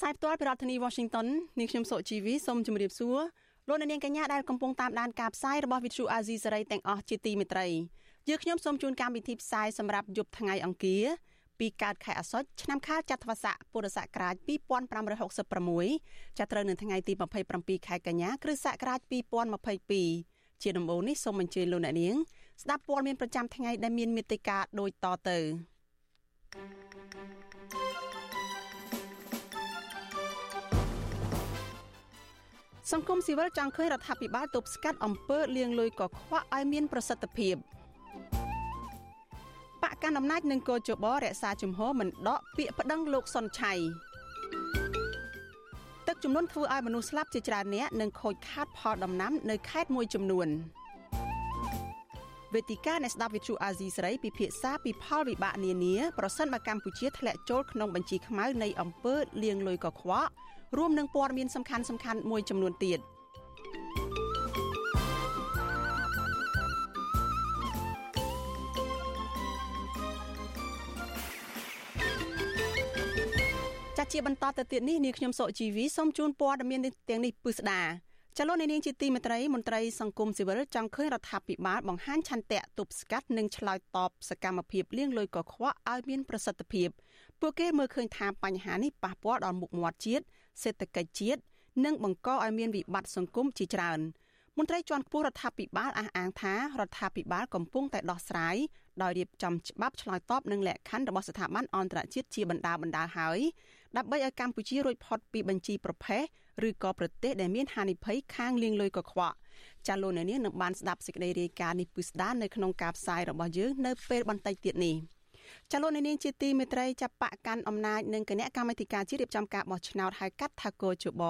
ផ្សាយផ្ទាល់ពីរដ្ឋធានី Washington នាងខ្ញុំសុជីវីសូមជម្រាបសួរលោកអ្នកនាងកញ្ញាដែលកំពុងតាមដានការផ្សាយរបស់ Vuthu Azizi Serai ទាំងអស់ជាទីមេត្រីយើខ្ញុំសូមជូនកម្មវិធីផ្សាយសម្រាប់យប់ថ្ងៃអង្គារពីកើតខែអាសត់ឆ្នាំខាលចត្វាស័កពុរសករាជ2566ចាប់ត្រូវនៅថ្ងៃទី27ខែកញ្ញាគ្រិស្តសករាជ2022ជាដំបូងនេះសូមអញ្ជើញលោកអ្នកនាងស្ដាប់ព័ត៌មានប្រចាំថ្ងៃដែលមានមេត្តាដូចតទៅ សង្គមស៊ីវិលចង់ឃើញរដ្ឋាភិបាលទប់ស្កាត់អំពើលាងលុយកខ្វក់ឲ្យមានប្រសិទ្ធភាព។បកកាន់អំណាចនឹងកោជបរក្សាជំហរមិនដកពាក្យប្តឹងលោកសុនឆៃទឹកចំនួនធ្វើឲ្យមនុស្សស្លាប់ជាច្រើនអ្នកនិងខូចខាតផលដំណាំនៅខេត្តមួយចំនួនវេទិកាអ្នកស្ដាប់វិទ្យុអាស៊ីសេរីពិភាក្សាពីផលវិបាកនានាប្រសិនបើកម្ពុជាធ្លាក់ចូលក្នុងបញ្ជីខ្មៅនៃអំពើលាងលុយកខ្វក់ រួមនឹងព័ត៌មានសំខាន់ៗមួយចំនួនទៀត។ចាជាបន្តទៅទៀតនេះនាងខ្ញុំសុជីវីសូមជូនព័ត៌មានទាំងនេះពិស្ដាចលនានាងជាទីមេត្រីមន្ត្រីសង្គមស៊ីវិលចង់ឃើញរដ្ឋាភិបាលបង្ហាញឆន្ទៈទប់ស្កាត់និងឆ្លើយតបសកម្មភាពលាងលុយកខ្វក់ឲ្យមានប្រសិទ្ធភាពពួកគេមើលឃើញថាបញ្ហានេះប៉ះពាល់ដល់មុខមាត់ជាតិ សេដ្ឋកិច្ចជាតិនិងបង្កឲ្យមានវិបត្តិសង្គមជាច្រើន។មន្ត្រីជាន់ខ្ពស់រដ្ឋាភិបាលអះអាងថារដ្ឋាភិបាលកំពុងតែដោះស្រាយដោយរៀបចំច្បាប់ឆ្លើយតបនឹងលក្ខខណ្ឌរបស់ស្ថាប័នអន្តរជាតិជាបណ្ដាបណ្ដាហើយដើម្បីឲ្យកម្ពុជារួចផុតពីបញ្ជីប្រភេទឬក៏ប្រទេសដែលមានហានិភ័យខាងលាងលុយកខ្វក់ចាលោកអ្នកនាងនឹងបានស្ដាប់សេចក្តីរាយការណ៍នេះពិស្ដានៅក្នុងការផ្សាយរបស់យើងនៅពេលបន្តិចទៀតនេះ ចលនានាងជាទីមេត្រីចាប់បកកាន់អំណាចនឹងគណៈកម្មាធិការជាតិរៀបចំការបោះឆ្នោតហៅកាត់ថាកោជប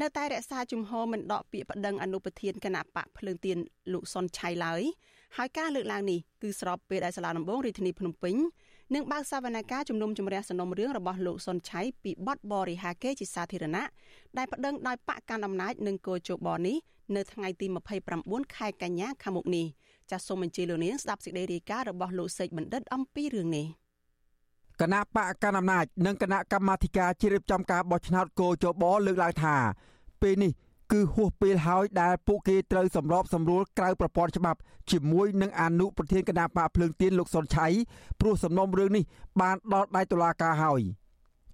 នៅតែរក្សាជំហរមិនដកពាក្យប្តឹងអនុប្រធានគណៈបកភ្លើងទៀនលោកសុនឆៃឡើយហើយការលើកឡើងនេះគឺស្របពេលដែលសាលាដំបងរាជធានីភ្នំពេញនឹងបើកសវនកម្មជំនុំជម្រះសំណុំរឿងរបស់លោកសុនឆៃពីបទបរិហាកេជាសាធារណៈដែលប្តឹងដោយបកកាន់អំណាចនឹងគោជបនេះនៅថ្ងៃទី29ខែកញ្ញាខាងមុខនេះ ចាសសូមអញ្ជើញលោកនាងស្ដាប់សេចក្តីរាយការណ៍របស់លោកសេកបណ្ឌិតអំពីរឿងនេះគណៈបកកណ្ដាលអំណាចនិងគណៈកម្មាធិការជ្រៀបចំការបោះឆ្នោតគោចបលើកឡើងថា ពេលនេះគឺហួសពេលហើយដែលពួកគេត្រូវសម្របសម្រួលក្រៅប្រព័ន្ធច្បាប់ជាមួយនឹងអនុប្រធានគណៈបកភ្លើងទៀនលោកសុនឆៃព្រោះសំណុំរឿងនេះបានដល់ដៃតុលាការហើយ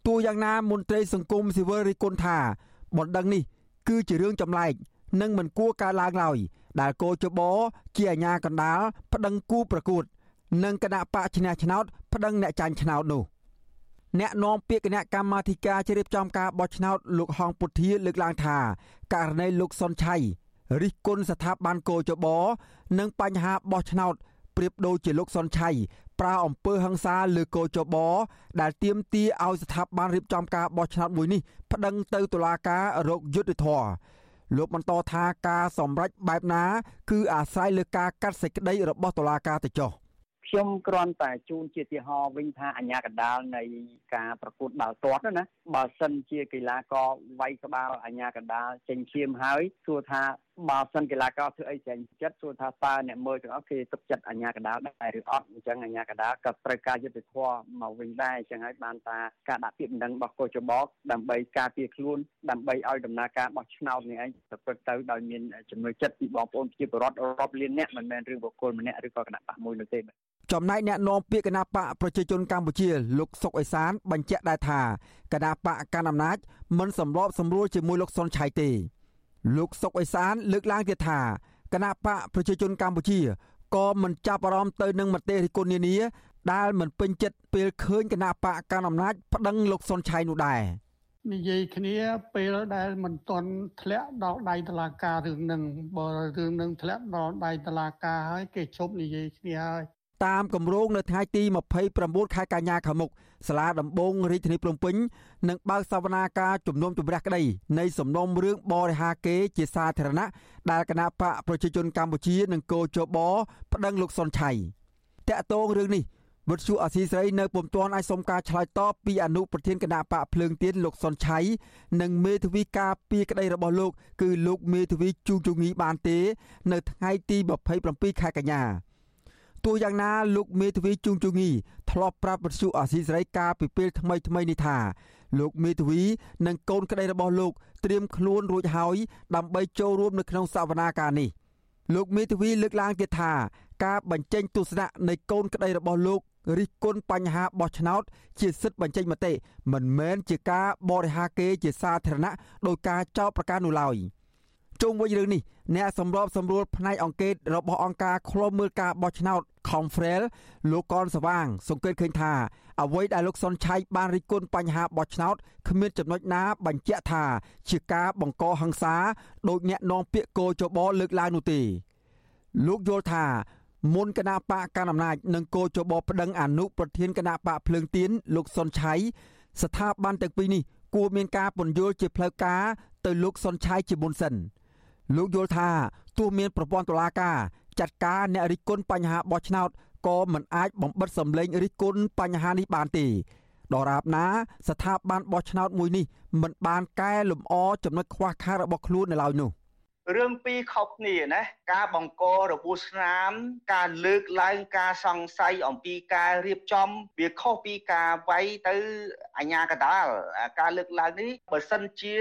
ទោះយ៉ាងណាមន្ត្រីសង្គមស៊ីវិលរិះគន់ថាបណ្ដឹងនេះគឺជារឿងចម្លែកនិងមិនគួរកើតឡើងឡើយ ដែលកោចបជាអាញាកណ្ដាលប្តឹងគូប្រកួត និងគណៈបកឈ្នះឆ្នោតប្តឹងអ្នកចាញ់ឆ្នោតនោះ។អ្នកនាំពាក្យគណៈកម្មាធិការជ្រៀបចំការបោះឆ្នោតលោកហងពុធាលើកឡើងថាករណីលោកសុនឆៃរិះគន់ស្ថាប័នកោចបនិងបញ្ហាបោះឆ្នោតប្រៀបដូចជាលោកសុនឆៃប្រើអំពើហិង្សាលើកោចបដែលទាមទារឲ្យស្ថាប័នរៀបចំការបោះឆ្នោតមួយនេះប្តឹងទៅតុលាការរកយុត្តិធម៌ លោកបន្តថាការសម្រេចបែបណា គឺអាស្រ័យលើការកាត់សេចក្តីរបស់តុលាការទៅចុះ។ខ្ញុំគ្រាន់តែជូនជាទីហោវិញថាអញ្ញាកដាលនៃការប្រកួតបាល់ទាត់ណាបើសិនជាកីឡាករវាយក្បាលអញ្ញាកដាលចេញឈាមហើយសួរថា បើសិនកីឡាករធ្វើអីចេញចិត្តសួរថាតើអ្នកមើលទាំងអស់គេទុកចិត្តអញ្ញាកដាលដែរឬអត់អញ្ចឹងអញ្ញាកដាលក៏ត្រូវការយុទ្ធធម៌មកវិញដែរអញ្ចឹងហើយបានថាការដាក់ពាក្យបណ្ដឹងរបស់កូចបកដើម្បីការពារខ្លួនដើម្បីឲ្យដំណើរការបោះឆ្នោតនេះឯងប្រព្រឹត្តទៅដោយមានចំណុចចិត្តពីបងប្អូនប្រជាពលរដ្ឋរាប់លានអ្នកមិនមែនរឿងបុគ្គលម្នាក់ឬក៏គណៈបកមួយនោះទេចំណែកអ្នកនាំពាក្យគណៈបកប្រជាជនកម្ពុជាលោកសុកអេសានបញ្ជាក់ដែរថាគណៈបកកណ្ដាលអំណាចមិនសម្របសម្រួលជាមួយលោកសុនឆៃទេ លោកសុកអេសានលើកឡើងទៀតថាគណៈបកប្រជាជនកម្ពុជាក៏មិនចាប់អារម្មណ៍ទៅនឹងមតិរិះគន់នានាដែលមិនពេញចិត្តពេលឃើញគណៈបកកណ្ដាលអំណាចប្តឹងលោកសុនឆៃនោះដែរនិយាយគ្នាពេលដែលមិនទាន់ធ្លាក់ដល់ដៃតឡាការរឿងនឹងបើរឿងនឹងធ្លាក់ដល់ដៃតឡាការហើយគេជប់និយាយគ្នាហើយ តាមគម្រោងនៅថ្ងៃទី29ខែកញ្ញាខាងមុខសាលាដំបងរាជធានីភ្នំពេញនឹងបើកសវនាការជំនុំជម្រះក្តីនៃសំណុំរឿងបរិហាកេជាសាធារណៈដែលគណៈបកប្រជាជនកម្ពុជានិងកោជបប្តឹងលោកសុនឆៃតាក់ទងរឿងនេះវិទ្យុអសីស្រីនៅពុំទាន់អាចសុំការឆ្លើយតបពីអនុប្រធានគណៈបកភ្លើងទៀនលោកសុនឆៃនិងមេធាវីការពីក្តីរបស់លោក គឺលោកមេធាវីជូជងីបានទេ នៅថ្ងៃទី27ខែកញ្ញា ទោះយ៉ាងណាលោកមេធាវីជូជងីធ្លាប់ប្រាប់វិទ្យុអសីស្រីកាលពីពេលថ្មីថ្មីនេះថាលោកមេធាវីនិងកូនក្តីរបស់លោកត្រៀមខ្លួនរួចហើយដើម្បីចូលរួមនៅក្នុងសវនាការនេះលោកមេធាវីលើកឡើងទៀតថាការបញ្ចេញទស្សនៈនៃកូនក្តីរបស់លោករិះគន់បញ្ហាបោះឆ្នោត ជាសិទ្ធិបញ្ចេញមតិមិនមែនជាការបរិហាគេជាសាធារណៈដោយការចោទប្រកាន់នោះឡើយ ជុំវិញរឿងនេះអ្នកសម្របសម្រួលផ្នែកអង្គការរបស់អង្គការឃ្លាំមើលការបោះឆ្នោត Confrel លោកកនសវាង សង្កេតឃើញថាអ្វីដែលលោកសុនឆៃបានរិះគន់បញ្ហាបោះឆ្នោតគ្មានចំណុចណាបញ្ជាក់ថា ជាការបង្កហិង្សាដោយអ្នកនាំពាក្យកោចបលើកឡើងនោះទេលោកយល់ថាមុនគណៈបកកណ្ដាលអំណាចនិងគោចបប្តឹងអនុប្រធានគណៈបកភ្លើងទៀនលោកសុនឆៃស្ថាប័នទាំងពីរនេះគួរមានការពន្យល់ជាផ្លូវការទៅលោកសុនឆៃជាមុនសិន លោកយល់ថាទោះមានប្រព័ន្ធតុលាការចាត់ការអ្នករិះគន់បញ្ហាបោះឆ្នោតក៏មិនអាចបំបិតសម្លេងរិះគន់បញ្ហានេះបានទេដរាបណា ស្ថាប័នបោះឆ្នោតមួយនេះមិនបានកែលម្អចំណុចខ្វះខាតរបស់ខ្លួននៅឡើយនោះ រឿងពីរខុសគ្នាណាការបង្ករបួសស្នាម ការលើកឡើងការសង្ស័យអំពីការរៀបចំ វាខុសពីការវាយទៅអញ្ញាកដាលការលើកឡើងនេះបើសិនជា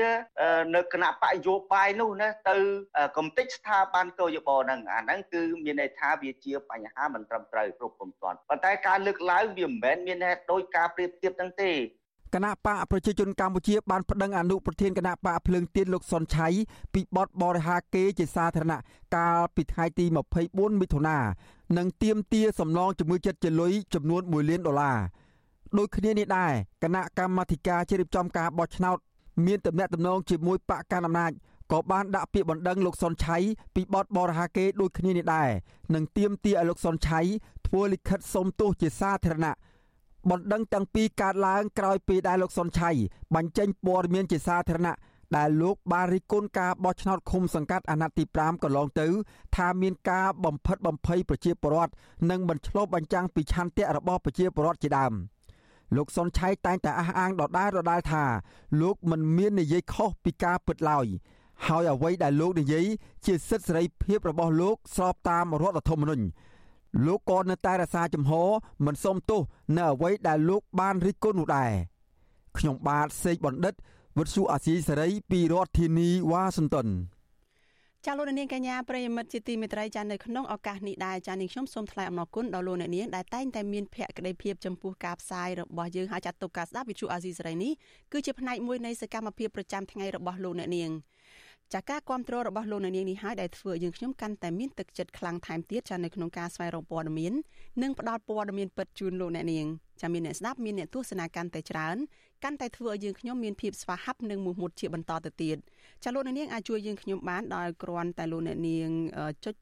នៅគណៈបកយោបាយនោះណាទៅកំតិចស្ថាប័នកោយបហ្នឹងអាហ្នឹងគឺមានន័យថាវាជាបញ្ហាមិនត្រឹមត្រូវគ្រប់គ្រងទាន់ប៉ុន្តែការលើកឡើងវាមិនមែនមានហេតុដោយការប្រៀបធៀបហ្នឹងទេ គណៈបកប្រជាជនកម្ពុជាបានប្តឹងអនុប្រធានគណៈបកភ្លើងទៀនលោកសុនឆៃពីបទបរិហាគេជាសាធារណៈកាលពីថ្ងៃទី24មិថុនានិងទាមទារសំណងជំងឺចិត្តជាលុយចំនួន1លានដុល្លារដូចគ្នានេះដែរគណៈកម្មាធិការជ្រៀបចំការបោះឆ្នោតមានតំណែងតំណងជាមួយបកកណ្ដាលអំណាចក៏បានដាក់ពាក្យបណ្ដឹងលោកសុនឆៃពីបទបរិហាគេដូចគ្នានេះដែរនិងទាមទារឲ្យលោកសុនឆៃធ្វើលិខិតសុំទោសជាសាធារណៈ បណ្ដឹងទាំងពីរកើតឡើងក្រោយពីដែលលោកសុនឆៃបញ្ចេញព័ត៌មានជាសាធារណៈដែលលោកបានរិះគន់ការបោះឆ្នោតឃុំសង្កាត់អាណត្តិទី5កន្លងទៅ ថាមានការបំផិតបំភ័យប្រជាពលរដ្ឋនិងមិនឆ្លុះបញ្ចាំងពីឆន្ទៈរបស់ប្រជាពលរដ្ឋជាដើមលោកសុនឆៃតែងតែអះអាងដដែលដដែលថាលោកមិនមាននិយាយខុសពីការពិតឡើយហើយអ្វីដែលលោកនិយាយជាសិទ្ធិសេរីភាពរបស់លោកស្របតាមរដ្ឋធម្មនុញ្ញ លោកក៏នៅតែរក្សាជំហរមិនសុំទោសនៅអ្វីដែលលោកបានរិះគន់នោះដែរខ្ញុំបាទសេកបណ្ឌិតវុទ្ធុអាស៊ីសេរីពីរដ្ឋធានីវ៉ាស៊ីនតោនចាលោកនាងកញ្ញាប្រិយមិត្តជាទីមេត្រីចានៅក្នុងឱកាសនេះដែរចានាងខ្ញុំសូមថ្លែងអំណរគុណដល់លោកអ្នកនាងដែលតែងតែមានភក្ដីភាពចំពោះការផ្សាយរបស់យើងហើយចាត់ទុកការស្ដាប់វិទ្យុអាស៊ីសេរីនេះគឺជាផ្នែកមួយនៃសកម្មភាពប្រចាំថ្ងៃរបស់លោកអ្នកនាង ចាការគ្រប់គ្រងរបស់លោកនាងនេះហើយដែលធ្វើយើងខ្ញុំកាន់តែមានទឹកចិត្តខ្លាំងថែមទៀតចានៅក្នុងការស្វែងរកព័ត៌មាននិងផ្តល់ព័ត៌មានពិតជូនលោកអ្នកនាង ចាមានអ្នកស្ដាប់មានអ្នកទស្សនាកាន់តែច្រើនកាន់តែធ្វើឲ្យយើងខ្ញុំមានភាពស្វាហាប់និងមោះមុតជាបន្តទៅទៀតចាលោកអ្នកនាងអាចជួយយើងខ្ញុំបានដោយគ្រាន់តែលោកអ្នកនាងចុច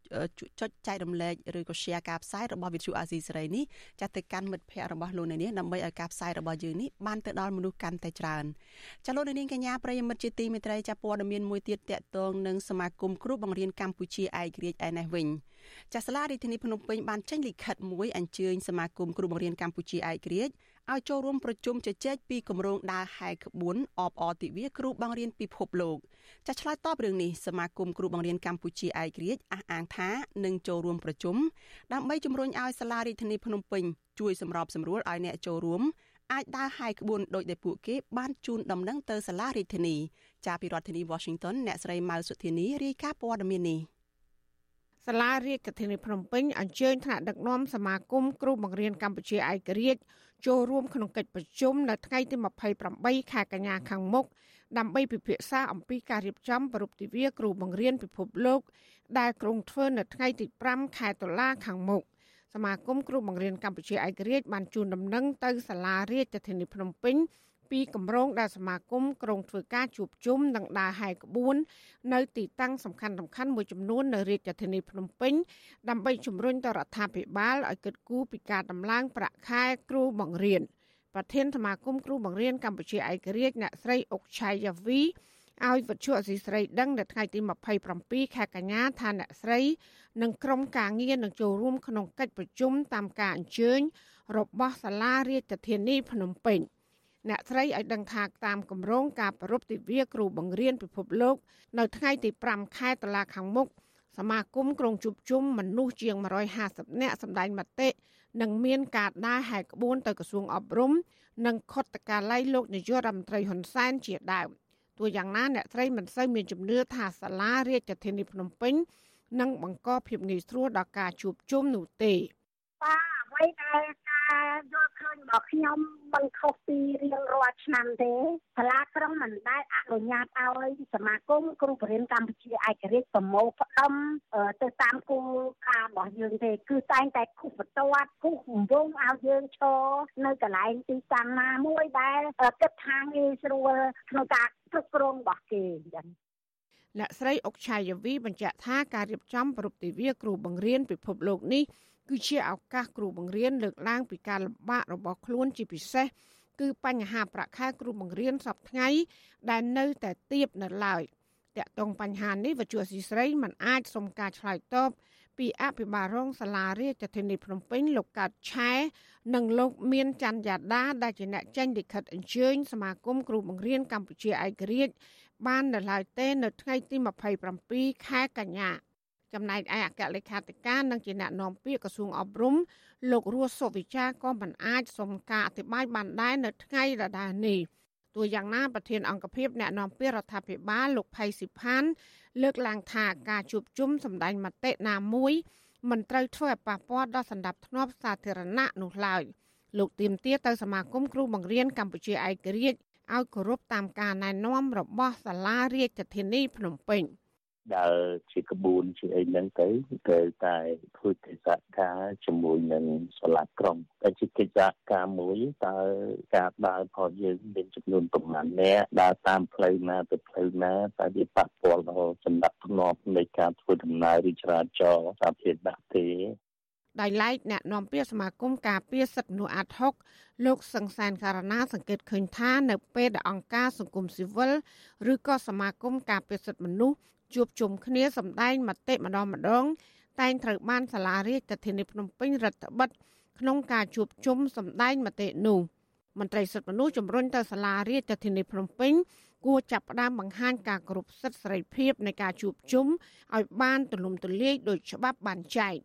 ចុចចែករំលែកឬក៏ share ការផ្សាយរបស់ Vithu Azizi សេរីនេះចាទៅកាន់មិត្តភ័ក្តិរបស់លោកអ្នកនាងដើម្បីឲ្យការផ្សាយរបស់យើងនេះបានទៅដល់មនុស្សកាន់តែច្រើនចាលោកអ្នកនាងកញ្ញាប្រិយមិត្តជាទីមេត្រីចាព័ត៌មានមួយទៀតតកតងនឹងសមាគមគ្រូបង្រៀនកម្ពុជាឯករាជ្យឯនេះវិញ ចាសាលារដ្ឋាភិបាលភ្នំពេញបានចេញលិខិតមួយអញ្ជើញសមាគមគ្រូបង្រៀនកម្ពុជាឯករាជ្យឲ្យចូលរួមប្រជុំជជែកពីគម្រោងដើរហែក្បួនអបអរទិវាគ្រូបង្រៀនពិភពលោកចាឆ្លើយតបរឿងនេះសមាគមគ្រូបង្រៀនកម្ពុជាឯករាជ្យអះអាងថានឹងចូលរួមប្រជុំដើម្បីជំរុញឲ្យសាលារដ្ឋាភិបាលភ្នំពេញជួយសម្របសម្រួលឲ្យអ្នកចូលរួមអាចដើរហាយក្បួនដោយដែលពួកគេបានជូនដំណឹងទៅសាលារដ្ឋាភិបាលចាពីរដ្ឋធានី Washington អ្នកស្រីម៉ៅសុធានីរាយការណ៍ព័ត៌មាននេះ សាលារាជធានីភ្នំពេញអញ្ជើញថ្នាក់ដឹកនាំសមាគមគ្រូបង្រៀនកម្ពុជាឯករាជ្យចូលរួមក្នុងកិច្ចប្រជុំនៅថ្ងៃទី28ខែកញ្ញាខាងមុខដើម្បីពិភាក្សាអំពីការរៀបចំប្រពៃទិវាគ្រូបង្រៀនពិភពលោក ដែលក្រុងធ្វើនៅថ្ងៃទី5ខែតុលាខាងមុខសមាគមគ្រូបង្រៀនកម្ពុជាឯករាជ្យបានជូនដំណឹងទៅសាលារាជធានីភ្នំពេញ ពីគម្រោងដែលសមាគមក្រុងធ្វើការជួបជុំនិងដើរហែក្បួន នៅទីតាំងសំខាន់សំខាន់មួយចំនួននៅរាជធានីភ្នំពេញដើម្បីជំរុញទៅរដ្ឋាភិបាលឲ្យគិតគូរពីការដំឡើងប្រាក់ខែគ្រូបង្រៀនប្រធានសមាគមគ្រូបង្រៀនកម្ពុជាឯករាជ្យអ្នកស្រីអុកឆៃយ៉ាវីឲ្យវិទ្យុអសីស្រីដឹងនៅថ្ងៃទី27ខែកញ្ញាថាអ្នកស្រីនិងក្រុមការងារនឹងចូលរួមក្នុងកិច្ចប្រជុំតាមការអញ្ជើញរបស់សាលារាជធានីភ្នំពេញ អ្នកស្រីឲ្យដឹងថាតាមគម្រោងការប្រពៃទិវាគ្រូបង្រៀនពិភពលោក នៅថ្ងៃទី5ខែតុលាខាងមុខសមាគមក្រុងជប់ជុំមនុស្សជាង150នាក់សម្ដែងមតិនិងមានការដើរហែកក្បួនទៅក្រសួងអប់រំ និងខុទ្ទកាល័យលោកនាយករដ្ឋមន្ត្រីហ៊ុនសែនជាដើមទោះយ៉ាងណាអ្នកស្រីមិនសូវមានជំនឿថាសាលារាជធានីភ្នំពេញនឹងបង្កភាពងាយស្រួលដល់ការជួបជុំនោះទេបាទ អ្វីដែលការយល់ឃើញរបស់ខ្ញុំមិនខុសពីរៀងរាល់ឆ្នាំទេសាលាក្រុងមិនដែលអនុញ្ញាតឲ្យសមាគមគ្រូបរិញ្ញាកម្ពុជាឯករាជ្យប្រមូលផ្ដុំទៅតាមគោលការណ៍របស់យើងទេ គឺតែងតែគូសបន្ទាត់គូសវងឲ្យយើងឈរនៅកន្លែងទីតាំងណាមួយដែលគិតថាងាយស្រួលក្នុងការគ្រប់គ្រងរបស់គេអញ្ចឹងអ្នកស្រីអុកឆាយាវីបញ្ជាក់ថាការរៀបចំប្រពៃទិវាគ្រូបង្រៀនពិភពលោកនេះ គឺជាឱកាសគ្រូបង្រៀនលើកឡើងពីការលំបាករបស់ខ្លួនជាពិសេសគឺបញ្ហាប្រាក់ខែគ្រូបង្រៀនសពថ្ងៃដែលនៅតែទាបនៅឡើយតាក់ទងបញ្ហានេះវិទ្យុស៊ីស្រីមិនអាចសុំការឆ្លើយតបពីអភិបាលរងសាលារាជធានីភ្នំពេញលោកកើតឆែនិងលោកមានច័ន្ទយ៉ាដាដែលជាអ្នកចេញលិខិតអញ្ជើញសមាគមគ្រូបង្រៀនកម្ពុជាឯករាជ្យបាននៅឡើយទេនៅថ្ងៃទី27ខែកញ្ញា ចំណែកឯអគ្គលេខាធិការនិងជាអ្នកនាំពាក្យក្រសួងអប់រំលោករស់សុវិចាក៏មិនអាចសុំការអធិប្បាយបានដែរនៅថ្ងៃដដែលនេះទោះយ៉ាងណាប្រធានអង្គភិបអ្នកនាំពាក្យរដ្ឋាភិបាលលោកផៃស៊ីផាន លើកឡើងថាការជួបជុំសម្ដែងមតិណាមួយមិនត្រូវធ្វើឲ្យប៉ះពាល់ដល់សន្តិភាពសាធារណៈនោះឡើយលោកទៀមទាទៅសមាគមគ្រូបង្រៀនកម្ពុជាឯករាជ្យឲ្យគោរពតាមការណែនាំរបស់សាលារាជធានីភ្នំពេញ។ ដើរជាក្បួនជាអីហ្នឹងទៅត្រូវតែធ្វើកិច្ចការជាមួយនឹងសាលាក្រុងតែជាកិច្ចការមួយតើការដើរផលយើងមានចំនួនប្រមាណអ្នកដើរតាមផ្លូវណាទៅផ្លូវណាតើវាប៉ះពាល់ដល់សម្ដាប់ធ្នាប់នៃការធ្វើដំណើរឬចរាចរណ៍សាធារណៈទេដោយឡែកអ្នកនាំពាក្យសមាគមការពារសិទ្ធិមនុស្សអាត់ហុកលោកសង្សានការណាសង្កេតឃើញថានៅពេលដែលអង្គការសង្គមស៊ីវិលឬក៏សមាគមការពារសិទ្ធិមនុស្ស ជួបជុំគ្នាសម្ដែងមតិម្ដងម្ដង តែងត្រូវបានសាលារាជធានីភ្នំពេញរដ្ឋបិទក្នុងការជួបជុំសម្ដែងមតិនោះមន្ត្រីសិទ្ធិមនុស្សជំរុញទៅសាលារាជធានីភ្នំពេញគួរចាប់ផ្ដើមបង្ហាញការគោរពសិទ្ធិសេរីភាពនៃការជួបជុំឲ្យបានទូលំទូលាយដោយច្បាប់បានចែង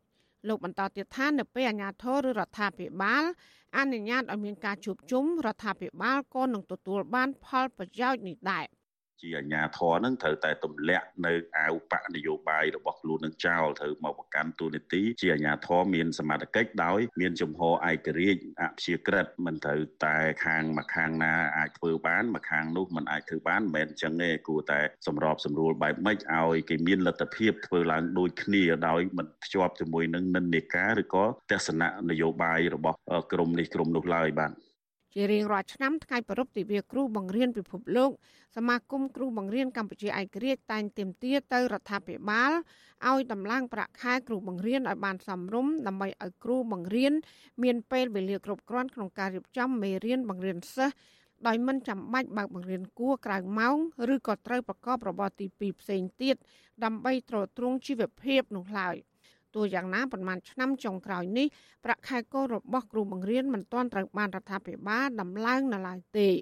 លោកបន្តទៀតថានៅពេលអាជ្ញាធរឬរដ្ឋាភិបាលអនុញ្ញាតឲ្យមានការជួបជុំរដ្ឋាភិបាលក៏នឹងទទួលបានផលប្រយោជន៍នេះដែរ។ ជាអាញាធរនឹងត្រូវតែទម្លាក់នៅអាវបកនយោបាយរបស់ខ្លួននឹងចោលត្រូវមកប្រកាន់ទូនីតិជាអាញាធរមានសមត្ថកិច្ចដោយមានជំហរឯករាជ្យអព្យាក្រឹតមិនត្រូវតែខាងមួយខាងណាអាចធ្វើបានមួយខាងនោះមិនអាចធ្វើបានមិនមែនអញ្ចឹងទេគួរតែសម្របសម្រួលបែបម៉េចឲ្យគេមានលទ្ធភាពធ្វើឡើងដូចគ្នាដោយមិនភ្ជាប់ជាមួយនឹងនិន្នាការឬក៏ទស្សនៈនយោបាយរបស់ក្រមនេះក្រមនោះឡើយបាទ ជារៀងរាល់ឆ្នាំថ្ងៃប្រពៃទិវាគ្រូបង្រៀនពិភពលោកសមាគមគ្រូបង្រៀនកម្ពុជាឯករាជ្យតែងទាមទារទៅរដ្ឋាភិបាលឲ្យដំឡើងប្រាក់ខែគ្រូបង្រៀនឲ្យបានសមរម្យដើម្បីឲ្យគ្រូបង្រៀនមានពេលវេលាគ្រប់គ្រាន់ក្នុងការរៀបចំមេរៀនបង្រៀនសិស្សដោយមិនចាំបាច់បើកបង្រៀនគួរក្រៅម៉ោងឬក៏ត្រូវប្រកបរបរទី2ផ្សេងទៀតដើម្បីទ្រទ្រង់ជីវភាពនោះឡើយ។ ទោះយ៉ាងណាប្រមាណឆ្នាំចុងក្រោយនេះប្រាក់ខែគោលរបស់គ្រូបង្រៀនមិនទាន់ត្រូវបានរដ្ឋាភិបាលដំឡើងនៅឡើយទេស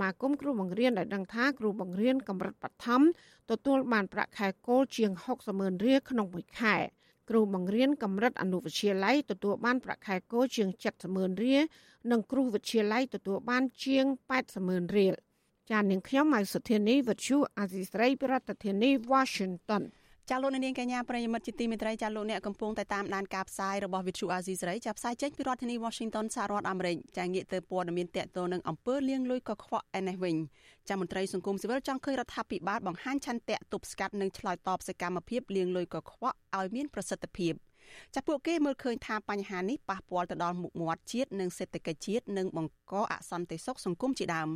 មាគមគ្រូបង្រៀនได้ដឹងថាគ្រូបង្រៀនកម្រិតបឋមទទួលបានប្រាក់ខែគោលជាង60ម៉ឺនរៀលក្នុងមួយខែគ្រូបង្រៀនកម្រិតអនុវិទ្យាល័យទទួលបានប្រាក់ខែគោលជាង70ម៉ឺនរៀលនិងគ្រូវិទ្យាល័យទទួលបានជាង80ម៉ឺនរៀលចាននាងខ្ញុំម៉ៅសុធានីវិទ្យុអាស៊ីស្រីប្រធានាធិបតី Washington ចាលោកនាងកញ្ញាប្រិយមិត្តជាទីមេត្រីចាលោកអ្នកកំពុងតែតាមដានការផ្សាយរបស់ Vithu Azizi សេរីចាផ្សាយចេញពីរដ្ឋធានី Washington សហរដ្ឋអាមេរិកចាងាកទៅព័ត៌មានតកតនឹងអង្គើលៀងលួយកខ្វក់ឯនេះវិញចាមន្ត្រីសង្គមស៊ីវិលចង់ឃើញរដ្ឋាភិបាលបង្ហាញឆន្ទៈទប់ស្កាត់និងឆ្លើយតបសកម្មភាពលៀងលួយកខ្វក់ឲ្យមានប្រសិទ្ធភាព ចាពួកគេមើលឃើញថាបញ្ហានេះប៉ះពាល់ទៅដល់មុខមាត់ជាតិនិងសេដ្ឋកិច្ចជាតិនិងបង្កអសន្តិសុខសង្គមជាដើម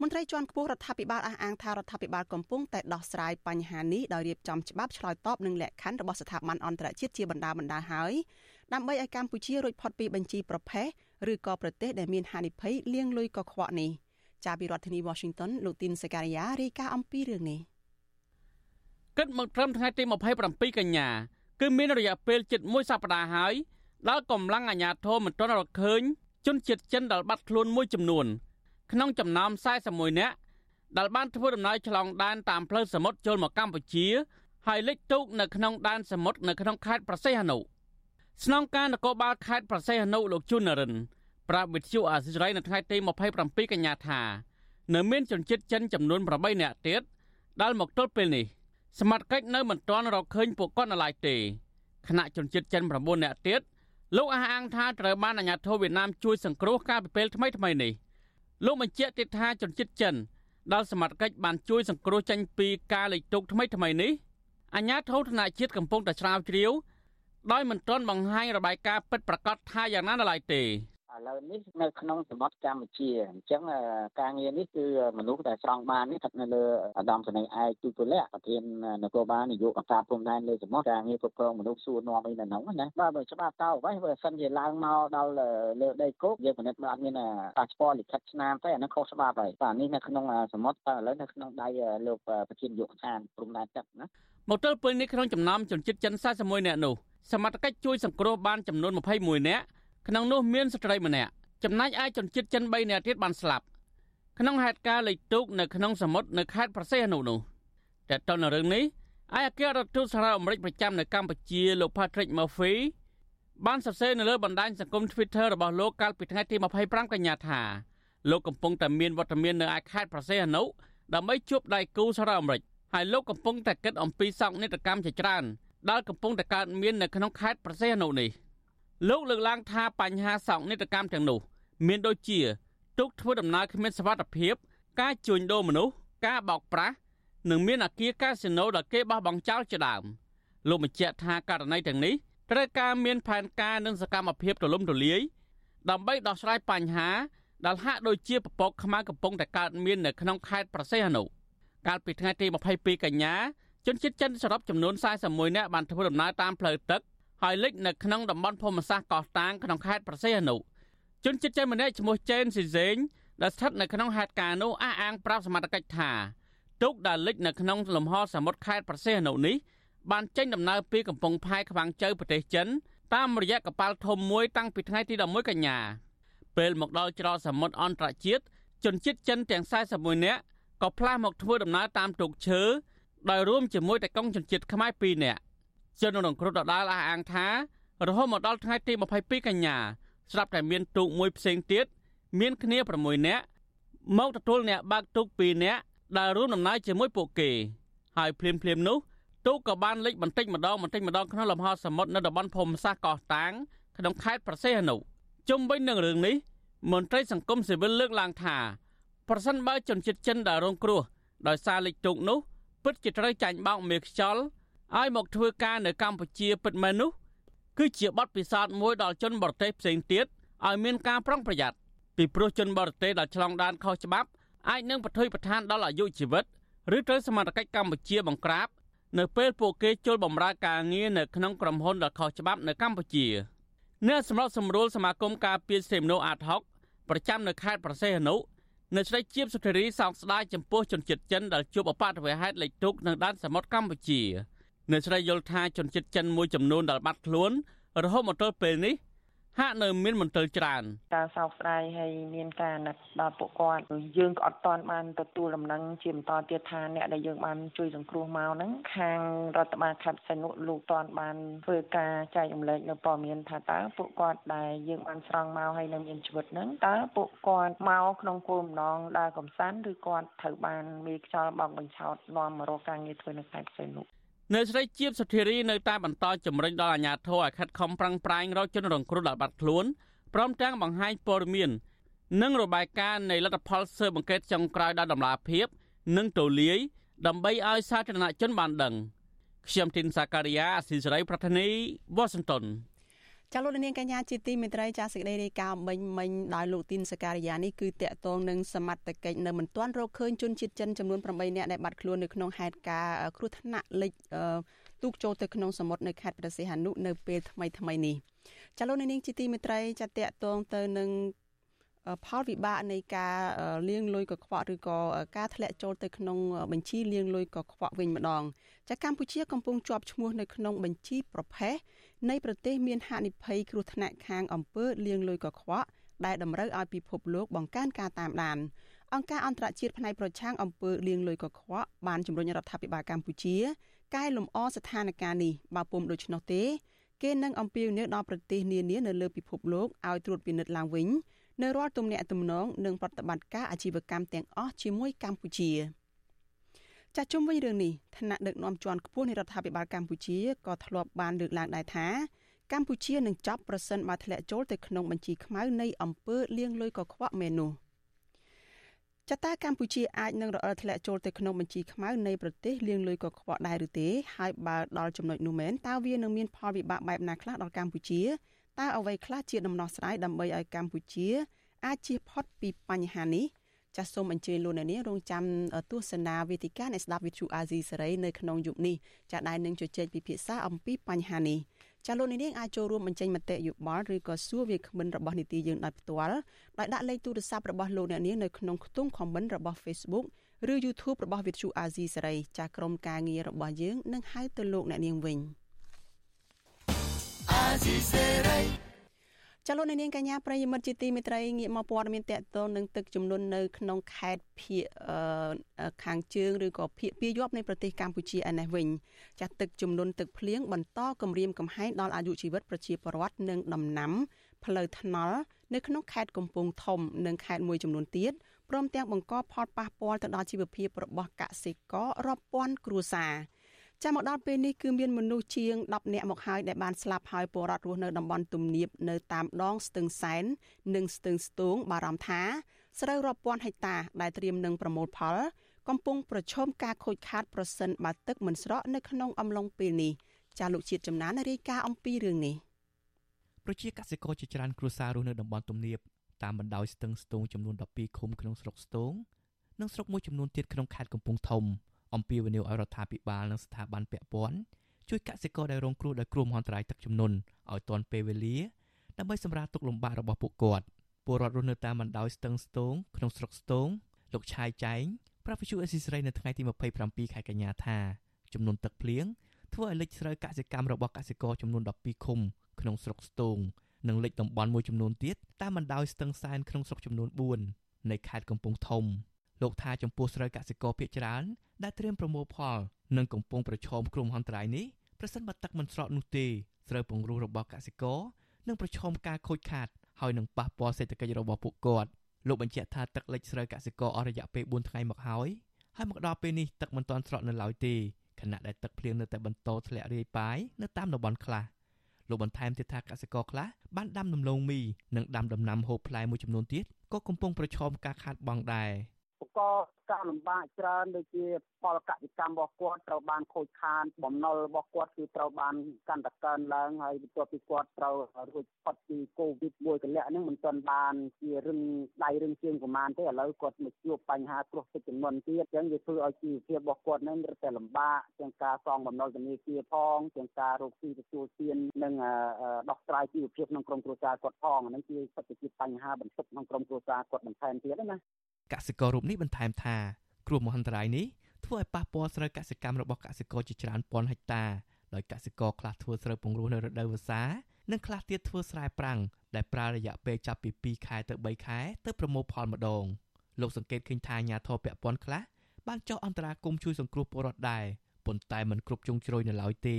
មន្ត្រីជាន់ខ្ពស់រដ្ឋាភិបាលអះអាងថារដ្ឋាភិបាលកំពុងតែដោះស្រាយបញ្ហានេះដោយរៀបចំច្បាប់ឆ្លើយតបនឹងលក្ខខណ្ឌរបស់ស្ថាប័នអន្តរជាតិជាបណ្ដាបណ្ដាហើយដើម្បីឲ្យកម្ពុជារួចផុតពីបញ្ជីប្រភេទឬក៏ប្រទេសដែលមានហានិភ័យលាងលុយកខ្វក់នេះចាពីរដ្ឋធានី Washington លោកទីនសេការីយ៉ារាយការណ៍អំពីរឿងនេះគិតមកត្រឹមថ្ងៃទី27កញ្ញា គឺមានរយៈពេលជិត1សប្តាហ៍ហើយដែលកម្លាំងអាជ្ញាធរមិនទាន់រកឃើញជនជាតិចិនដែលបាត់ខ្លួនមួយចំនួន ក្នុងចំណោម41នាក់ដែលបានធ្វើដំណើរឆ្លងដែនតាមផ្លូវសមុទ្រចូលមកកម្ពុជា ហើយលេចទូកនៅក្នុងដែនសមុទ្រនៅក្នុងខេត្តប្រសេះអនុស្នងការនគរបាលខេត្តប្រសេះអនុលោកជុននរិនប្រាប់វិទ្យុអាស៊ីសេរីនៅថ្ងៃទី27កញ្ញាថានៅមានជនជាតិចិនចំនួន8នាក់ទៀតដែលមកទល់ពេលនេះ សមត្ថកិច្ចនៅមិនទាន់រកឃើញពួកគាត់នៅឡើយទេខណៈជនជាតិចិន9នាក់ទៀតលោកអះអាងថាត្រូវបានអាជ្ញាធរវៀតណាមជួយសង្គ្រោះកាលពីពេលថ្មីថ្មីនេះលោកបញ្ជាក់ទៀតថាជនជាតិចិនដែលសមត្ថកិច្ចបានជួយសង្គ្រោះចេញពីការលេចទុកថ្មីថ្មីនេះអាជ្ញាធរធនជាតិកំពុងតែស្រាវជ្រាវដោយមិនទាន់បង្ហាញរបាយការណ៍ពិតប្រាកដថាយ៉ាងណានៅឡើយទេ ឥឡូវនេះនៅក្នុងសមុទ្រកម្ពុជាអញ្ចឹងការងារនេះគឺមនុស្សដែលស្រង់បាននេះស្ថិតនៅលើអាដាមសនីឯកទូពលៈប្រធាននគរបាលនយោបាយកង្ការព្រំដែនលើសមុទ្រការងារគ្រប់គ្រងមនុស្សសួរនាំអីនៅហ្នឹងណាបាទបើច្បាប់តោអ្វីបើសិនជាឡើងមកដល់លើដីគោកយើងពិនិត្យមើលអត់មានប៉ាសពតលិខិតឆ្នាំទេអាហ្នឹងខុសច្បាប់ហើយបាទនេះនៅក្នុងសមុទ្រតែឥឡូវនៅក្នុងដៃលោកប្រធាននយោបាយកដ្ឋានព្រំដែនទឹកណាមកទល់ពេលនេះក្នុងចំណោមជនជាតិចិន41នាក់នោះសមត្ថកិច្ចជួយសង្គ្រោះបានចំនួន21នាក់ ក្នុងនោះមានស្ត្រីម្នាក់ចំណែកឯជនជាតិចិន3នាក់ទៀតបានស្លាប់ក្នុងហេតុការណ៍លេខទូកនៅក្នុងសមុទ្រនៅខេត្តប្រសេះអនុនោះតែតនៅរឿងនេះឯអគ្គរដ្ឋទូតសហរដ្ឋអាមេរិកប្រចាំនៅកម្ពុជាលោក Patrick Murphy បានសរសេរនៅលើបណ្ដាញសង្គម Twitter របស់លោកកាលពីថ្ងៃទី25កញ្ញាថាលោកកំពុងតែមានវត្តមាននៅឯខេត្តប្រសេះអនុដើម្បីជួបដៃគូសហរដ្ឋអាមេរិកហើយលោកកំពុងតែគិតអំពីសោកនាដកម្មជាច្រើនដែលកំពុងតែកើតមាននៅក្នុងខេត្តប្រសេះអនុនេះ។ លោកលើកឡើងថាបញ្ហាសោកនាដកម្មទាំងនោះ មានដូចជាទុកធ្វើដំណើរគ្មានសវត្ថភាព ការជួញដូរមនុស្សការបោកប្រាស់និងមានអាគារកាស៊ីណូដែលគេបោះបង់ចោលជាដើមលោកបញ្ជាក់ថាករណីទាំងនេះត្រូវការមានផែនការនិងសកម្មភាពទូលំទូលាយដើម្បីដោះស្រាយបញ្ហាដែលហាក់ដូចជាពពកខ្មៅកំពុងតែកើតមាននៅក្នុងខេត្តប្រសេះអនុកាលពីថ្ងៃទី22កញ្ញាជនជាតិចិនសរុបចំនួន41នាក់បានធ្វើដំណើរតាមផ្លូវទឹក ហើយលិចនៅក្នុងតំបន់ភូមិសាស្ត្រកោះតាងក្នុងខេត្តប្រសេះអនុជនជាតិចិនម្នាក់ឈ្មោះចេនស៊ីសេងដែលស្ថិតនៅក្នុងហេតុការណ៍នោះអះអាងប្រាប់សមត្ថកិច្ចថាទូកដែលលិចនៅក្នុងលំហសមុទ្រខេត្តប្រសេះអនុនេះបានចេញដំណើរពីកំពង់ផែខ្វាំងជើប្រទេសចិនតាមរយៈកប៉ាល់ធំមួយតាំងពីថ្ងៃទី11កញ្ញាពេលមកដល់ច្រកសមុទ្រអន្តរជាតិជនជាតិចិនទាំង41នាក់ក៏ផ្លាស់មកធ្វើដំណើរតាមទូកឈើដោយរួមជាមួយតែកងជនជាតិខ្មែរ2នាក់ ជនរងគ្រោះដដាលអះអាងថារហូតមកដល់ថ្ងៃទី22កញ្ញាស្រាប់តែមានទូកមួយផ្សេងទៀតមានគ្នា6នាក់មកទទួលអ្នកបើកទូក2នាក់ដែលរួមដំណើរជាមួយពួកគេ ហើយភ្លាមភ្លាមនោះទូកក៏បានលិចបន្តិចម្ដងបន្តិចម្ដងក្នុងលំហសមុទ្រនៅតំបន់ភូមិសាស្ត្រកោះតាងក្នុងខេត្តប្រសេះអនុជុំវិញនឹងរឿងនេះមន្ត្រីសង្គមស៊ីវិលលើកឡើងថាប្រសិនបើជនជាតិចិនដែលរងគ្រោះដោយសារលិចទូកនោះពិតជាត្រូវចាញ់បោកមេខ្យល់ ឲ្យមកធ្វើការនៅកម្ពុជាពិតមែននោះគឺជាបទពិសោធន៍មួយដល់ជនបរទេសផ្សេងទៀតឲ្យមានការប្រុងប្រយ័ត្នពីព្រោះជនបរទេសដែលឆ្លងដែនខុសច្បាប់អាចនឹងប្រថុយប្រឋានដល់អាយុជីវិតឬត្រូវសមត្ថកិច្ចកម្ពុជាបង្ក្រាបនៅពេលពួកគេចូលបម្រើការងារនៅក្នុងក្រុមហ៊ុនដែលខុសច្បាប់នៅកម្ពុជាអ្នកសម្របសម្រួលសមាគមការពារសេមណូអាតហុកប្រចាំនៅខេត្តប្រសេះអនុនៅស្រីជាបសុធារីសោកស្ដាយចំពោះជនជាតិចិនដែលជួបអបអតវហេតុលេខទុកនៅដែនសមុទ្រកម្ពុជា អ្នកស្រីយល់ថាជនជាតិចិនមួយចំនួនដែលបាត់ខ្លួន រហូតមកទល់ពេលនេះហាក់នៅមានមន្ទិលច្រើនការសោកស្ដាយហើយមានការណាត់ដល់ពួកគាត់យើងក៏អត់តាន់បានទទួលដំណឹងជាបន្តទៀតថាអ្នកដែលយើងបានជួយសង្គ្រោះមកហ្នឹងខាងរដ្ឋបាលខេត្តសែននុលោកតាន់បានធ្វើការចែករំលែកនៅព័ត៌មានថាតើពួកគាត់ដែលយើងបានស្រង់មកហើយនៅមានជីវិតហ្នឹងតើពួកគាត់មកក្នុងគោលបំណងដើរកំសាន្តឬគាត់ត្រូវបានមេខ្យល់បោកបញ្ឆោតនាំមករកការងារធ្វើនៅខេត្តសែន នុនៅស្រីជាបសុធារីនៅតែបន្តជំរុញដល់អាជ្ញាធរឲ្យខិតខំប្រឹងប្រែងរកជនរងគ្រោះដែលបាត់ខ្លួនព្រមទាំងបង្ហាញព័ត៌មាននិងរបាយការណ៍នៃលទ្ធផលស៊ើបអង្កេតចុងក្រោយដល់ដំណាភាពនិងទូលាយដើម្បីឲ្យសាធារណជនបានដឹងខ្ញុំទីនសាការីយ៉ាអស៊ីសេរីប្រធានីវ៉ាស៊ីនតោន ចាលោកនាងកញ្ញាជាទីមេត្រីចាសេចក្តីរាយការណ៍មិញមិញដោយលោកទីនសការីយ៉ានេះគឺតកតងនឹងសមត្ថកិច្ចនៅមិនទាន់រកឃើញជនជាតិចិនចំនួន8នាក់ដែលបាត់ខ្លួននៅក្នុងហេតុការណ៍គ្រោះថ្នាក់លិចទូកចូលទៅក្នុងសមុទ្រនៅខេត្តព្រះសីហនុនៅពេលថ្មីថ្មីនេះចាលោកនាងជាទីមេត្រីចាតកតងទៅនឹងផលវិបាកនៃការលាងលុយកខ្វក់ឬក៏ការធ្លាក់ចូលទៅក្នុងបញ្ជីលាងលុយកខ្វក់វិញម្ដងចាកម្ពុជាកំពុងជាប់ឈ្មោះនៅក្នុងបញ្ជីប្រភេទ នៃប្រទេសមានហានិភ័យគ្រោះថ្នាក់ខាងអំពើលាងលុយកខ្វក់ដែលតម្រូវឲ្យពិភពលោកបង្កើនការតាមដានអង្គការអន្តរជាតិផ្នែកប្រឆាំងអំពើលាងលុយកខ្វក់បានជំរុញរដ្ឋាភិបាលកម្ពុជាកែលម្អស្ថានភាពនេះបើពុំដូច្នោះទេគេនឹងអំពាវនាវដល់ប្រទេសនានានៅលើពិភពលោកឲ្យត្រួតពិនិត្យឡើងវិញនៅរាល់ទំនាក់ទំនងនិងប្រតិបត្តិការអាជីវកម្មទាំងអស់ជាមួយកម្ពុជា ចាស់ជុំវិញរឿងនេះឋានៈដឹកនាំជាន់ខ្ពស់នៃរដ្ឋាភិបាលកម្ពុជាក៏ធ្លាប់បានលើកឡើងដែរថាកម្ពុជានឹងចាប់ប្រសិនបើធ្លាក់ចូលទៅក្នុងបញ្ជីខ្មៅនៃអង្គើលៀងលុយកខ្វក់មែននោះចតាកម្ពុជាអាចនឹងរអិលធ្លាក់ចូលទៅក្នុងបញ្ជីខ្មៅនៃប្រទេសលៀងលុយកខ្វក់ដែរឬទេហើយបើដល់ចំណុចនោះមែនតើវានឹងមានផលវិបាកបែបណាខ្លះដល់កម្ពុជាតើអ្វីខ្លះជាដំណោះស្រាយដើម្បីឲ្យកម្ពុជា អាចជៀសផុតពីបញ្ហានេះ ចាសសូមអញ្ជើញលោកអ្នកនាងរងចាំទស្សនាវេទិកានៃស្ដាប់វិទ្យុអាស៊ីសេរីនៅក្នុងយុគនេះចាដែលនឹងជជែកពិភាក្សាអំពីបញ្ហានេះចាលោកអ្នកនាងអាចចូលរួមបញ្ចេញមតិយោបល់ឬក៏សួរវាគ្មិនរបស់នីតិយើងដោយផ្ទាល់ដោយដាក់លេខទូរស័ព្ទរបស់លោកអ្នកនាងនៅក្នុងខ្ទង់ comment របស់ Facebook ឬ YouTube របស់វិទ្យុអាស៊ីសេរីចាក្រុមការងាររបស់យើងនឹងហៅទៅលោកអ្នកនាងវិញ។អាស៊ីសេរី ចលនានាងកញ្ញាប្រិយមិត្តជាទីមេត្រីងាកមកព័ត៌មានតកតងនឹងទឹកជំនន់នៅក្នុងខេត្តភៀកខាងជើងឬក៏ភៀកពាយ័ព្យនៃប្រទេសកម្ពុជាឯនេះវិញចាស់ទឹកជំនន់ទឹកភ្លៀងបន្តគម្រាមកំហែងដល់អាយុជីវិតប្រជាពលរដ្ឋនិងដំណាំផ្លូវថ្នល់នៅក្នុងខេត្តកំពង់ធំនិងខេត្តមួយចំនួនទៀតព្រមទាំងបង្កផលប៉ះពាល់ទៅដល់ជីវភាពរបស់កសិកររាប់ពាន់គ្រួសារ ចាំមកដល់ពេលនេះគឺមានមនុស្សជាង10នាក់មកហើយដែលបានស្លាប់ហើយពលរដ្ឋរស់នៅតំបន់ទំនាបនៅតាមដងស្ទឹងសែននិងស្ទឹងស្ទូងបារម្ភថាស្រូវរាប់ពាន់ហិកតាដែលត្រៀមនឹងប្រមូលផល កំពុងប្រឈមការខូចខាតប្រសិនបើទឹកមិនស្រកនៅក្នុងអំឡុងពេលនេះចាលោកជាតិចំណានរាយការណ៍អំពីរឿងនេះប្រជាកសិករជាច្រើនគ្រួសាររស់នៅតំបន់ទំនាបតាមបណ្ដោយស្ទឹងស្ទូងចំនួន12ឃុំក្នុងស្រុកស្ទូងនិងស្រុកមួយចំនួនទៀតក្នុងខេត្តកំពង់ធំ អំពាវនាវឲ្យរដ្ឋាភិបាលនិងស្ថាប័នពាក់ព័ន្ធជួយកសិករដែលរងគ្រោះដោយគ្រោះមហន្តរាយទឹកជំនន់ឲ្យទាន់ពេលវេលាដើម្បីសម្រាលទុក្ខលំបាករបស់ពួកគាត់ពលរដ្ឋរស់នៅតាមបណ្ដោយស្ទឹងស្ទងក្នុងស្រុកស្ទងលោកឆាយចែងប្រាប់វិទ្យុអេស៊ីសរ៉ៃនៅថ្ងៃទី27ខែកញ្ញាថាចំនួនទឹកភ្លៀងធ្វើឲ្យលិចស្រូវកសិកម្មរបស់កសិករចំនួន12ឃុំក្នុងស្រុកស្ទងនិងលិចតំបន់មួយចំនួនទៀតតាមបណ្ដោយស្ទឹងសែនក្នុងស្រុកចំនួន4នៃខេត្តកំពង់ធំ លោកថាចំពោះស្រូវកសិករភាគច្រើនដែលត្រៀមប្រមូលផលនិងកំពុងប្រឈមគ្រោះមហន្តរាយនេះប្រសិនបើទឹកមិនស្រកនោះទេស្រូវពង្រូលរបស់កសិករនឹងប្រឈមការខូចខាតហើយនឹងប៉ះពាល់សេដ្ឋកិច្ចរបស់ពួកគាត់លោកបញ្ជាក់ថាទឹកលិចស្រូវកសិករអស់រយៈពេល4ថ្ងៃមកហើយហើយមកដល់ពេលនេះទឹកមិនទាន់ស្រកនៅឡើយទេខណៈដែលទឹកភ្លៀងនៅតែបន្តធ្លាក់រាយប៉ាយនៅតាមតំបន់ខ្លះលោកបន្ថែមទៀតថាកសិករខ្លះបានដាំដំឡូងមីនិងដាំដំណាំហូបផ្លែមួយចំនួនទៀតក៏កំពុងប្រឈមការខាតបង់ដែរ បង្កការលំបាកច្រើនដូចជាផលកសិកម្មរបស់គាត់ត្រូវបានខូចខាតបំណុលរបស់គាត់គឺត្រូវបានកាន់តែកើនឡើងហើយបន្ទាប់ពីគាត់ត្រូវរួចផុតពីកូវីដមួយកលៈហ្នឹងមិនទាន់បានជារឹងដៃរឹងជើងប្រមាណទេឥឡូវគាត់មកជួបបញ្ហាគ្រោះទឹកជំនន់ទៀតអញ្ចឹងវាធ្វើឲ្យជីវភាពរបស់គាត់ហ្នឹងរឹតតែលំបាកទាំងការសងបំណុលធនាគារផងទាំងការរកស៊ីទទួលទាននិងដោះស្រាយជីវភាពក្នុងក្រុមគ្រួសារគាត់ផងហ្នឹងជាសិទ្ធិជាបញ្ហាបន្ទុកក្នុងក្រុមគ្រួសារគាត់បន្ថែមទៀតណា កសិកររូបនេះបន្ថែមថាគ្រោះមហន្តរាយនេះធ្វើឲ្យប៉ះពាល់ស្រូវកសិកម្មរបស់កសិករជាច្រើនពាន់ហិកតាដោយកសិករខ្លះធ្វើស្រូវពង្រោះនៅរដូវវស្សានិងខ្លះទៀតធ្វើស្រែប្រាំងដែលប្រើរយៈពេលចាប់ពី2ខែទៅ3ខែទៅប្រមូលផលម្ដងលោកសង្កេតឃើញថាអាញាធរពពាន់ខ្លះបានចុះអន្តរាគមជួយសង្គ្រោះពលរដ្ឋដែរប៉ុន្តែមិនគ្រប់ជ្រុងជ្រោយនៅឡើយទេ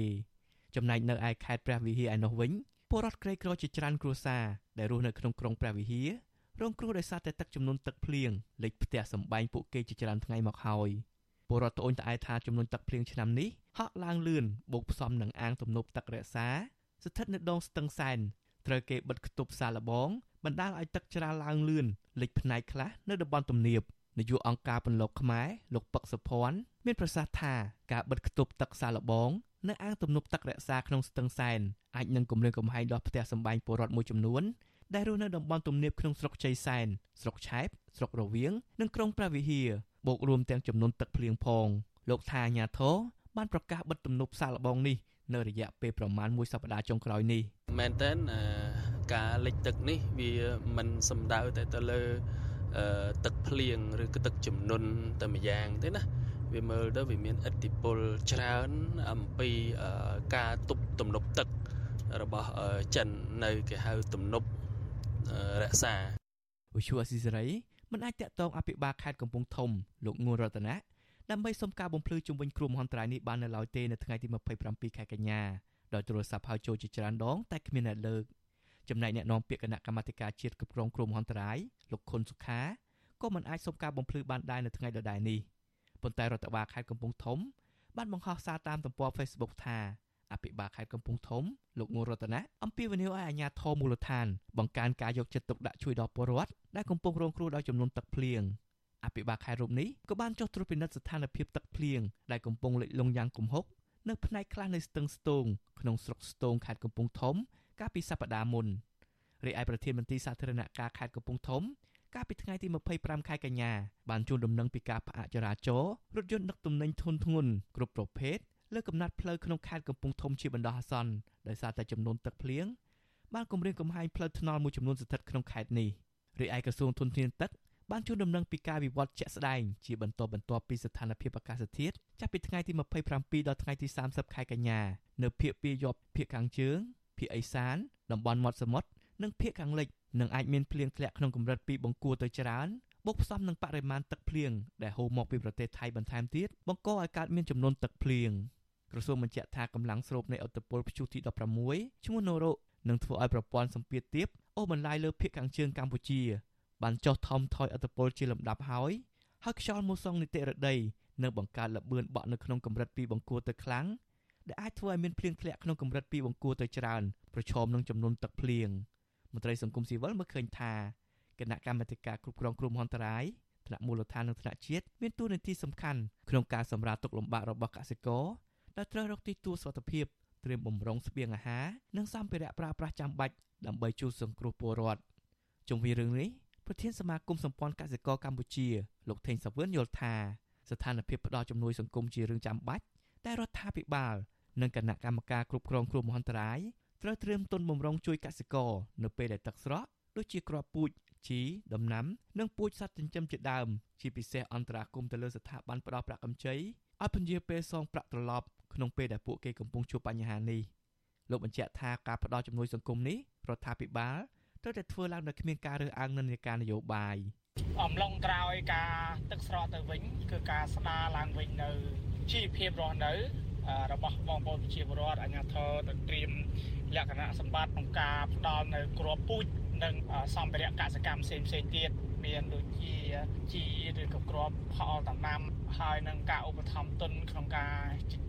ចំណែកនៅឯខេត្តព្រះវិហារឯនោះវិញពលរដ្ឋក្រីក្រជាច្រើនគ្រួសារដែលរស់នៅក្នុងក្រុងព្រះវិហារ រងគ្រោះដោយសារតែទឹកចំនួនទឹកភ្លៀងលិចផ្ទះសម្បែងពួកគេជាច្រើនថ្ងៃមកហើយពលរដ្ឋត្អូញត្អែថាចំនួនទឹកភ្លៀងឆ្នាំនេះហក់ឡើងលឿនបូកផ្សំនឹងអាងទំនប់ទឹករក្សា ស្ថិតនៅដងស្ទឹងសែនត្រូវគេបិទគប់សាឡបងបណ្ដាលឲ្យទឹកច្រាលឡើងលឿនលិចផ្នែកខ្លះនៅតំបន់ទំនាបនាយកអង្គការពន្លកខ្មែរលោកពឹកសុភ័ណ្ឌមានប្រសាសន៍ថាការបិទគប់ទឹកសាឡបងនៅអាងទំនប់ទឹករក្សាក្នុងស្ទឹងសែនអាចនឹងគម្រាមកំហែងដល់ផ្ទះសម្បែងពលរដ្ឋមួយចំនួន ដែលរស់នៅតំបន់ទំនាបក្នុងស្រុកជ័យសែនស្រុកឆែបស្រុករវៀងនិងក្រុងព្រះវិហារបូករួមទាំងចំនួនទឹកភ្លៀងផងលោកថាអាញាធរបានប្រកាសបិទទំនប់សាកល្បងនេះនៅរយៈពេលប្រមាណមួយសប្តាហ៍ចុងក្រោយនេះមែនតើការលិចទឹកនេះវាមិនសំដៅតែទៅលើទឹកភ្លៀងឬក៏ទឹកជំនន់តែម្យ៉ាងទេណាវាមើលទៅវាមានឥទ្ធិពលច្រើនអំពីការទប់ទំនប់ទឹករបស់ចិននៅគេហៅទំនប់ រក្សាវិសុអស៊ីសេរីមិនអាចតាក់ទងអភិបាលខេត្តកំពង់ធំលោកងួនរតនាដើម្បីសុំការបំភ្លឺជុំវិញគ្រោះមហន្តរាយនេះបាននៅឡើយទេនៅថ្ងៃទី27ខែកញ្ញាដោយទូរស័ព្ទហៅចូលជាច្រើនដងតែគ្មានអ្នកលើកចំណែកអ្នកនាំពាក្យគណៈកម្មាធិការជាតិគ្រប់គ្រងគ្រោះមហន្តរាយលោកខុនសុខាក៏មិនអាចសុំការបំភ្លឺបានដែរនៅថ្ងៃដដែលនេះប៉ុន្តែរដ្ឋបាលខេត្តកំពង់ធំបានបង្ហោះសារតាមទំព័រ Facebook ថា អភិបាលខេត្តកំពង់ធំលោកងូរតនាអំពាវនាវឲ្យអាជ្ញាធរមូលដ្ឋានបង្កើនការយកចិត្តទុកដាក់ជួយដល់ពលរដ្ឋដែលកំពុងរងគ្រោះដោយចំនួនទឹកភ្លៀងអភិបាលខេត្តរូបនេះក៏បានចុះត្រួតពិនិត្យស្ថានភាពទឹកភ្លៀងដែលកំពុងលិចលង់យ៉ាងគំហុកនៅផ្នែកខ្លះនៃស្ទឹងស្ទងក្នុងស្រុកស្ទងខេត្តកំពង់ធំ កាលពីសប្តាហ៍មុនរីឯប្រធានមន្ត្រីសាធារណការខេត្តកំពង់ធំកាលពីថ្ងៃទី25ខែកញ្ញាបានជួនដំណឹងពីការផ្អាកចរាចរណ៍រថយន្តដឹកទំនិញធុនធ្ងន់គ្រប់ប្រភេទ លើកំណត់ផ្លូវក្នុងខេត្តកំពង់ធំជាបណ្ដោះអាសន្នដោយសារតែចំនួនទឹកភ្លៀងបានគម្រាមកំហែងផ្លូវថ្នល់មួយចំនួនស្ថិតក្នុងខេត្តនេះរីឯក្រសួងធនធានទឹកបានជួនដំណឹងពីការវិវត្តជាក់ស្ដែងជាបន្តបន្ទាប់ពីស្ថានភាពអាកាសធាតុចាប់ពីថ្ងៃទី27ដល់ថ្ងៃទី30ខែកញ្ញានៅភូមិពីយប់ភូមិខាងជើងភូមិអេសាន តំបន់មាត់សមុទ្រនិងភូមិខាងលិចនឹងអាចមានភ្លៀងធ្លាក់ក្នុងកម្រិតពីបង្គួរទៅច្រើនបូកផ្សំនឹងបរិមាណទឹកភ្លៀងដែលហូរមកពីប្រទេសថៃបន្ថែមទៀតបង្កឲ្យកើតមានចំនួនទឹកភ្លៀង ក្រសួងបញ្ជាក់ថាកម្លាំងស្រូបនៃអត្តពលព្យុះទី16ឈ្មោះណូរ៉ូនឹងធ្វើឲ្យប្រព័ន្ធសម្ពាធទាបអូសបន្លាយលើភូមិខាងជើងកម្ពុជា បានចុះថមថយអត្តពលជាលំដាប់ហើយហើយខ្យល់មូសុងនីតិរដីនឹងបង្កើតលបឿនបក់នៅក្នុងកម្រិតពីបង្គួរទៅខ្លាំងដែលអាចធ្វើឲ្យមានភ្លៀងធ្លាក់ក្នុងកម្រិតពីបង្គួរទៅច្រើនប្រឈមនឹងចំនួនទឹកភ្លៀងមន្ត្រីសង្គមស៊ីវិលមើលឃើញថាគណៈកម្មាធិការគ្រប់គ្រងគ្រោះមហន្តរាយថ្នាក់មូលដ្ឋាននិងថ្នាក់ជាតិមានតួនាទីសំខាន់ក្នុងការសម្រាលទុក្ខលំបាករបស់កសិករ ដែលត្រូវរកទីទួលសុវត្ថិភាពត្រៀមបំរុងស្បៀងអាហារនិងសម្ភារៈប្រើប្រាស់ចាំបាច់ដើម្បីជួយសង្គ្រោះពលរដ្ឋជុំវិញរឿងនេះប្រធានសមាគមសម្ព័ន្ធកសិករកម្ពុជាលោកថេងសាវឿនយល់ថាស្ថានភាពផ្ដល់ជំនួយសង្គមជារឿងចាំបាច់តែរដ្ឋាភិបាលនិងគណៈកម្មការគ្រប់គ្រងគ្រោះមហន្តរាយត្រូវត្រៀមទុនបំរុងជួយកសិករនៅពេលដែលទឹកស្រកដូចជាគ្រាប់ពូជជីដំណាំ និងពូជសត្វចិញ្ចឹមជាដើមជាពិសេសអន្តរាគមន៍ទៅលើស្ថាប័នផ្ដល់ប្រាក់កម្ចី ឲ្យពន្យាពេលសងប្រាក់ត្រឡប់ក្នុងពេលដែលពួកគេកំពុងជួបបញ្ហានេះលោកបញ្ជាក់ថាការផ្ដល់ជំនួយសង្គមនេះរដ្ឋាភិបាលត្រូវតែធ្វើឡើងដោយគ្មានការរើសអើងនិន្នាការនយោបាយអំឡុងក្រោយការទឹកស្រកទៅវិញគឺការស្ដារឡើងវិញនៅជីវភាពរស់នៅរបស់បងប្អូនប្រជាពលរដ្ឋអាជ្ញាធរទៅត្រៀមលក្ខណៈសម្បត្តិក្នុងការផ្ដល់នៅគ្រាប់ពូជនិងសម្ភារៈកសិកម្មផ្សេងផ្សេងទៀតមានដូចជាជីឬក៏គ្រាប់ផលដំណាំហើយនឹងការឧបត្ថម្ភទុនក្នុងការ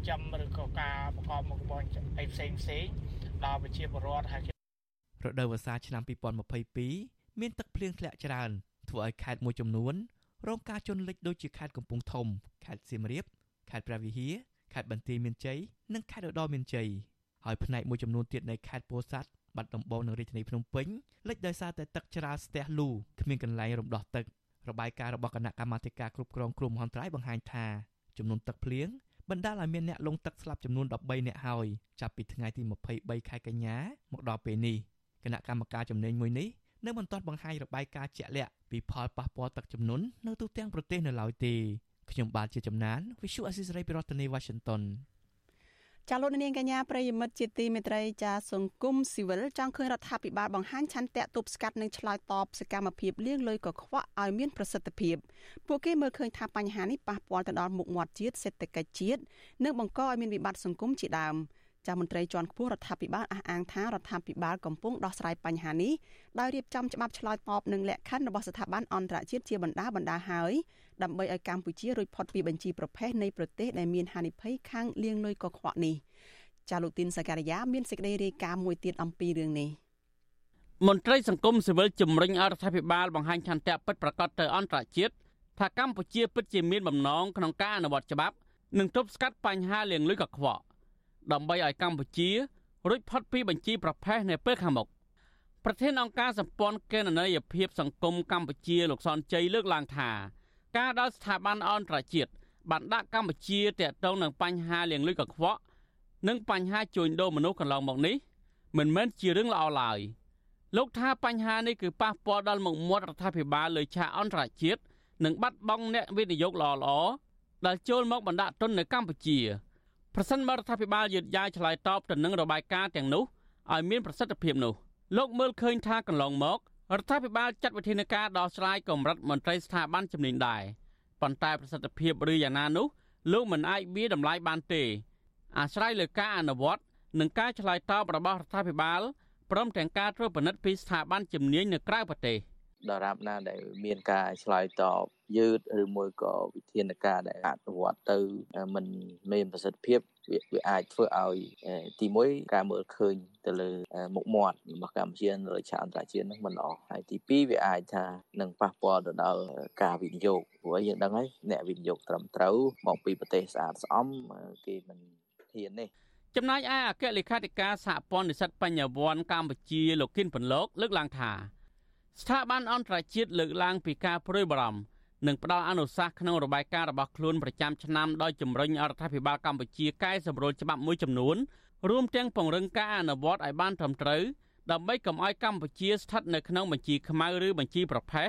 ចិញ្ចឹមឬក៏ការប្រកបមុខរបរអីផ្សេងផ្សេងដល់ប្រជាពលរដ្ឋហើយរដូវវស្សាឆ្នាំ2022មានទឹកភ្លៀងធ្លាក់ច្រើន ធ្វើឲ្យខេត្តមួយចំនួនរងការជន់លិចដូចជាខេត្តកំពង់ធំខេត្តសៀមរាបខេត្តព្រះវិហារខេត្តបន្ទាយមានជ័យនិងខេត្តឧត្តរមានជ័យហើយផ្នែកមួយចំនួនទៀតនៃខេត្តពោធិ៍សាត់បាត់ដំបងនិងរាជធានីភ្នំពេញលិចដោយសារតែទឹកច្រាលស្ទះលូគ្មានកន្លែងរំដោះទឹករបាយការណ៍របស់គណៈកម្មាធិការគ្រប់គ្រងគ្រោះមហន្តរាយបង្ហាញថាចំនួនទឹកភ្លៀង បណ្ដាលឲ្យមានអ្នកលង់ទឹកស្លាប់ចំនួន13អ្នកហើយចាប់ពីថ្ងៃទី23ខែកញ្ញាមកដល់ពេលនេះគណៈកម្មការជំនាញមួយនេះនៅមិនទាន់បង្ហាញរបាយការណ៍ជាក់លាក់ពីផលប៉ះពាល់ទឹកជំនន់នៅទូទាំងប្រទេសនៅឡើយទេខ្ញុំបាទជាចំណាន Visual Assisray ពីរដ្ឋធានី Washington ចាលោកនាងកញ្ញាប្រិយមិត្តជាទីមេត្រីចាសង្គមស៊ីវិលចង់ឃើញរដ្ឋាភិបាលបង្ហាញឆន្ទៈទប់ស្កាត់និងឆ្លើយតបសកម្មភាពលាងលុយកខ្វក់ឲ្យមានប្រសិទ្ធភាពពួកគេមើលឃើញថាបញ្ហានេះប៉ះពាល់ទៅដល់មុខមាត់ជាតិសេដ្ឋកិច្ចជាតិនិងបង្កឲ្យមានវិបត្តិសង្គមជាដើម។ ចាស់មន្ត្រីជាន់ខ្ពស់រដ្ឋាភិបាលអះអាងថារដ្ឋាភិបាលកំពុងដោះស្រាយបញ្ហានេះដោយរៀបចំច្បាប់ឆ្លើយតបនឹងលក្ខខណ្ឌរបស់ស្ថាប័នអន្តរជាតិជាបណ្ដាបណ្ដាហើយដើម្បីឲ្យកម្ពុជារួចផុតពីបញ្ជីប្រភេទនៃប្រទេសដែលមានហានិភ័យខាងលាងលុយកខ្វក់នេះចាលោកទីនសការីយ៉ាមានសេចក្តីរាយការណ៍មួយទៀតអំពីរឿងនេះមន្ត្រីសង្គមស៊ីវិលជំរុញឲ្យរដ្ឋាភិបាលបង្ហាញឆន្ទៈពិតប្រាកដទៅអន្តរជាតិថាកម្ពុជាពិតជាមានបំណងក្នុងការអនុវត្តច្បាប់និងទប់ស្កាត់បញ្ហាលាងលុយកខ្វក់ ដើម្បីឲ្យកម្ពុជារួចផុតពីបញ្ជីប្រភេទនៅពេលខាងមុខប្រធានអង្គការសម្ព័ន្ធកេណនីយភាពសង្គមកម្ពុជាលោកសនជ័យលើកឡើងថាការដល់ស្ថាប័នអន្តរជាតិបានដាក់កម្ពុជាតាក់ទងនឹងបញ្ហាលាងលុយកខ្វក់និងបញ្ហាជួញដូរមនុស្សកន្លងមកនេះមិនមែនជារឿងល្អឡើយលោកថាបញ្ហានេះគឺប៉ះពាល់ដល់មុខមាត់រដ្ឋាភិបាលលើឆាកអន្តរជាតិនិងបាត់បង់អ្នកវិនិយោគល្អៗដែលចូលមកបណ្ដាក់ទុននៅកម្ពុជា ប្រសិនបើរដ្ឋាភិបាលយឺតយ៉ាវឆ្លើយតបទៅនឹងរបាយការណ៍ទាំងនោះឲ្យមានប្រសិទ្ធភាពនោះលោកមើលឃើញថាកន្លងមករដ្ឋាភិបាលចាត់វិធានការដោះស្រាយកម្រិតមន្ត្រីស្ថាប័នជំនាញដែរប៉ុន្តែប្រសិទ្ធភាពឬយ៉ាងណានោះលោកមិនអាចវាតម្លៃបានទេ អាស្រ័យលើការអនុវត្តនិងការឆ្លើយតបរបស់រដ្ឋាភិបាលព្រមទាំងការត្រួតពិនិត្យពីស្ថាប័នជំនាញនៅក្រៅប្រទេស ដរាបណាដែលមានការឆ្លើយតបយឺតឬមួយក៏វិធានការដែលអនុវត្តទៅมันមានប្រសិទ្ធភាពវាអាចធ្វើឲ្យទី1ការមើលឃើញទៅលើមុខមាត់របស់កម្ពុជានៅលើឆាកអន្តរជាតិនឹងមិនល្អហើយទី2វាអាចថានឹងប៉ះពាល់ទៅដល់ការវិនិយោគព្រោះយើងដឹងហើយអ្នកវិនិយោគត្រឹមត្រូវមកពីប្រទេសស្អាតស្អំគេមិនហ៊ានទេចំណែកឯអគ្គលេខាធិការសហព័ន្ធនិស្សិតបញ្ញវន្តកម្ពុជាលោកគិនពន្លកលើកឡើងថា ស្ថាប័នអន្តរជាតិលើកឡើងពីការព្រួយបារម្ភនិងផ្ដល់អនុសាសន៍ក្នុងរបាយការណ៍របស់ខ្លួនប្រចាំឆ្នាំដោយជំរុញរដ្ឋាភិបាលកម្ពុជាកែសម្រួលច្បាប់មួយចំនួនរួមទាំងពង្រឹងការអនុវត្តឲ្យបានត្រឹមត្រូវដើម្បីកុំឲ្យកម្ពុជាស្ថិតនៅក្នុងបញ្ជីខ្មៅឬបញ្ជីប្រភេទ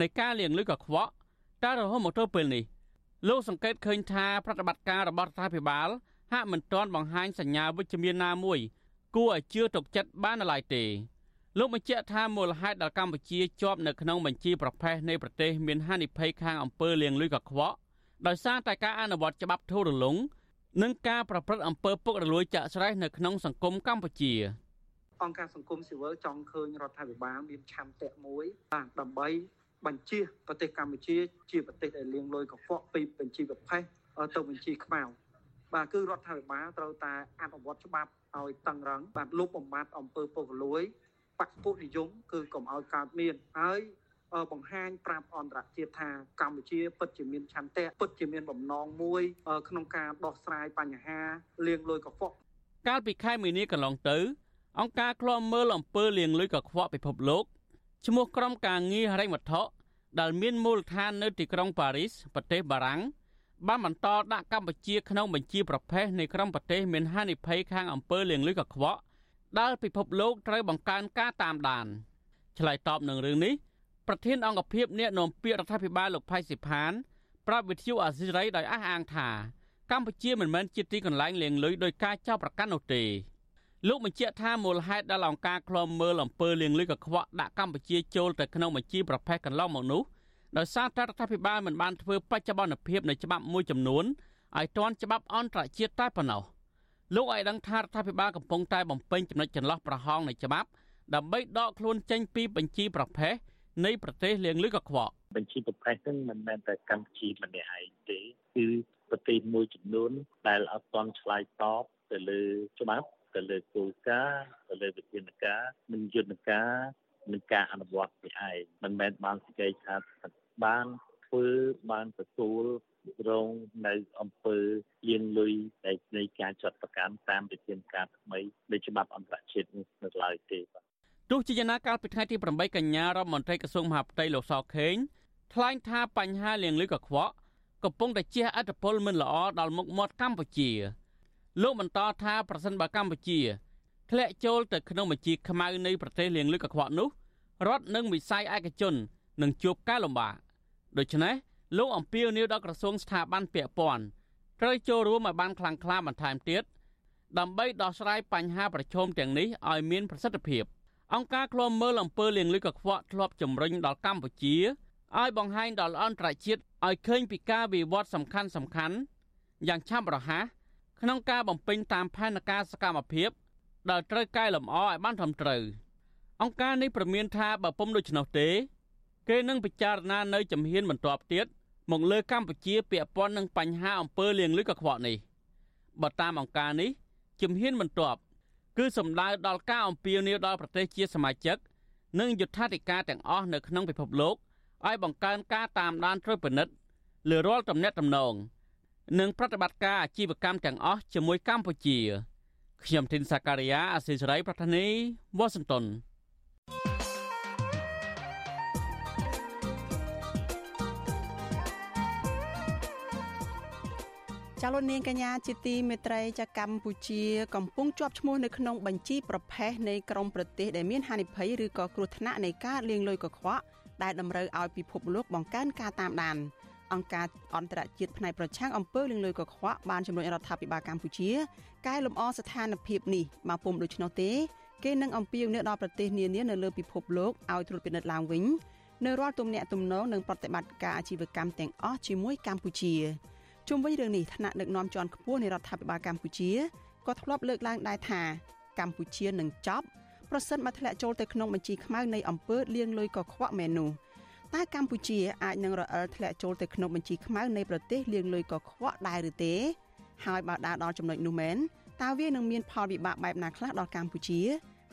នៃការលាងលុយកខ្វក់តែរហូតមកទល់ពេលនេះលោកសង្កេតឃើញថាប្រតិបត្តិការរបស់រដ្ឋាភិបាលហាក់មិនទាន់បង្ហាញសញ្ញាវិជ្ជមានណាមួយគួរឲ្យជឿទុកចិត្តបានឡើយទេ លោកបញ្ជាក់ថាមូលហេតុដែលកម្ពុជាជាប់នៅក្នុងបញ្ជីប្រភេទនៃប្រទេសមានហានិភ័យខាងអំពើលាងលុយកខ្វក់ដោយសារតែការអនុវត្តច្បាប់ធូររលុងនិងការប្រព្រឹត្តអំពើពុករលួយចាក់ស្រេះនៅក្នុងសង្គមកម្ពុជាអង្គការសង្គមស៊ីវិលចង់ឃើញរដ្ឋាភិបាលមានឆន្ទៈមួយបាទដើម្បីបញ្ជាប្រទេសកម្ពុជាជាប្រទេសដែលលាងលុយកខ្វក់ពីបញ្ជីប្រភេទទៅបញ្ជីខ្មៅបាទគឺរដ្ឋាភិបាលត្រូវតែអនុវត្តច្បាប់ឲ្យតឹងរឹងបាទលុបបំបាត់អំពើពុករលួយ បកពុនិយមគឺកុំឲ្យកើតមានហើយបង្ហាញប្រាប់អន្តរជាតិថាកម្ពុជាពិតជាមានឆន្ទៈពិតជាមានបំណងមួយ ក្នុងការដោះស្រាយបញ្ហាលាងលុយកខ្វក់កាលពីខែមីនាកន្លងទៅ អង្គការឃ្លាំមើលអំពើលាងលុយកខ្វក់ពិភពលោកឈ្មោះក្រុមការងារហិរញ្ញវត្ថុដែលមានមូលដ្ឋាននៅទីក្រុងប៉ារីសប្រទេសបារាំងបានបន្តដាក់កម្ពុជាក្នុងបញ្ជីប្រភេទនៃក្រុមប្រទេសមានហានិភ័យខាងអំពើលាងលុយកខ្វក់ ដែលពិភពលោកត្រូវបង្កើនការតាមដានឆ្លើយតបនឹងរឿងនេះប្រធានអង្គភិបអ្នកនាំពាក្យរដ្ឋាភិបាលលោកផៃសិផានប្រាប់វិទ្យុអាស៊ីសេរីដោយអះអាងថាកម្ពុជាមិនមែនជាទីកន្លែងលាងលុយដោយការចោទប្រកាន់នោះទេលោកបញ្ជាក់ថាមូលហេតុដែលអង្គការឃ្លាំមើលអំពើលាងលុយកខ្វក់ដាក់កម្ពុជាចូលទៅក្នុងបញ្ជីប្រភេទកន្លងមកនោះដោយសារតែរដ្ឋាភិបាលមិនបានធ្វើបច្ចុប្បន្នភាពនៃច្បាប់មួយចំនួនឲ្យទាន់ច្បាប់អន្តរជាតិតែប៉ុណ្ណោះ លោកឲ្យដឹងថារដ្ឋាភិបាលកំពុងតែបំពេញចំណុចចន្លោះប្រហោងនៃច្បាប់ដើម្បីដកខ្លួនចេញពីបញ្ជីប្រភេទនៃប្រទេសលៀងលឺកខ្វក់បញ្ជីប្រភេទហ្នឹងមិនមែនតែកម្ពុជាម្នាក់ឯងទេគឺប្រទេសមួយចំនួនដែលអត់ទាន់ឆ្លើយតបទៅលើច្បាប់ទៅលើគោលការណ៍ទៅលើវិធានការនិងយន្តការនិងការអនុវត្តនេះឯងមិនមែនបានសេចក្តីថាបានធ្វើបានទទួល រងនៅអង្គើលៀងលុយដែលនៃការចាត់ប្រកាន់តាមវិធានការថ្មីនៃច្បាប់អន្តរជាតិនេះនៅឡើយទេបាទទោះជាយ៉ាងណាកាលពីថ្ងៃទី8កញ្ញារដ្ឋមន្ត្រីក្រសួងមហាផ្ទៃលោកសខេងថ្លែងថាបញ្ហាលៀងលុយកខ្វក់កំពុងតែជះឥទ្ធិពលមិនល្អដល់មុខមាត់កម្ពុជាលោកបន្តថាប្រសិនបើកម្ពុជាធ្លាក់ចូលទៅក្នុងបញ្ជីខ្មៅនៃប្រទេសលៀងលុយកខ្វក់នោះរដ្ឋនិងវិស័យឯកជននឹងជួបការលំបាកដូច្នេះ លោកអំពីលនីវដល់ក្រសួងស្ថាប័នពាក់ព័ន្ធត្រូវចូលរួមឲ្យបានខ្លាំងក្លាបន្ថែមទៀតដើម្បីដោះស្រាយបញ្ហាប្រឈមទាំងនេះឲ្យមានប្រសិទ្ធភាពអង្គការឃ្លាំមើលអំពើលាងលុយកខ្វក់ធ្លាប់ជំរុញដល់កម្ពុជាឲ្យបង្ហាញដល់អន្តរជាតិឲ្យឃើញពីការវិវត្តសំខាន់សំខាន់យ៉ាងឆាប់រហ័សក្នុងការបំពេញតាមផែនការសកម្មភាពដែលត្រូវកែលម្អឲ្យបានត្រឹមត្រូវអង្គការនេះប្រមានថាបើពុំដូច្នោះទេ គេនឹងពិចារណានៅជំហានបន្ទាប់ទៀត មកលើកម្ពុជាពាក់ព័ន្ធនឹងបញ្ហាអំពើលាងលុយកខ្វក់នេះបើតាមអង្គការនេះជំហានបន្ទាប់គឺសំដៅដល់ការអំពាវនាវដល់ប្រទេសជាសមាជិកនិងយុត្ថាធិការទាំងអស់នៅក្នុងពិភពលោកឲ្យបង្កើនការតាមដានត្រួតពិនិត្យលើរាល់ទំនាក់ទំនងនិងប្រតិបត្តិការអាជីវកម្មទាំងអស់ជាមួយកម្ពុជាខ្ញុំធីនសាការីយ៉ាអសិរ័យប្រធានីវ៉ាស៊ីនតោន ចាលោកនាងកញ្ញាជាទីមេត្រីចាកម្ពុជា កំពុងជាប់ឈ្មោះនៅក្នុងបញ្ជីប្រភេទនៃក្រមប្រទេសដែលមានហានិភ័យឬក៏គ្រោះថ្នាក់នៃការលាងលុយកខ្វក់ដែលតម្រូវឲ្យពិភពលោកបង្កើនការតាមដានអង្គការអន្តរជាតិផ្នែកប្រឆាំងអំពើលាងលុយកខ្វក់បានជំរុញរដ្ឋាភិបាលកម្ពុជាកែលម្អស្ថានភាពនេះមកពុំដូច្នោះទេគេនឹងអំពាវនាវដល់ប្រទេសនានានៅលើពិភពលោកឲ្យត្រួតពិនិត្យឡើងវិញនៅរាល់ទំនាក់ទំនងនិងប្រតិបត្តិការអាជីវកម្មទាំងអស់ជាមួយកម្ពុជា ជុំវិញរឿងនេះថ្នាក់ដឹកនាំជាន់ខ្ពស់នៃរដ្ឋាភិបាលកម្ពុជាក៏ធ្លាប់លើកឡើងដែរថាកម្ពុជានឹងចប់ប្រសិនបើធ្លាក់ចូលទៅក្នុងបញ្ជីខ្មៅនៃអំពើលាងលុយកខ្វក់មែននោះតើកម្ពុជាអាចនឹងរអិលធ្លាក់ចូលទៅក្នុងបញ្ជីខ្មៅនៃប្រទេសលាងលុយកខ្វក់ដែរឬទេ ហើយបើដើរដល់ចំណុចនោះមែនតើវានឹងមានផលវិបាកបែបណាខ្លះដល់កម្ពុជា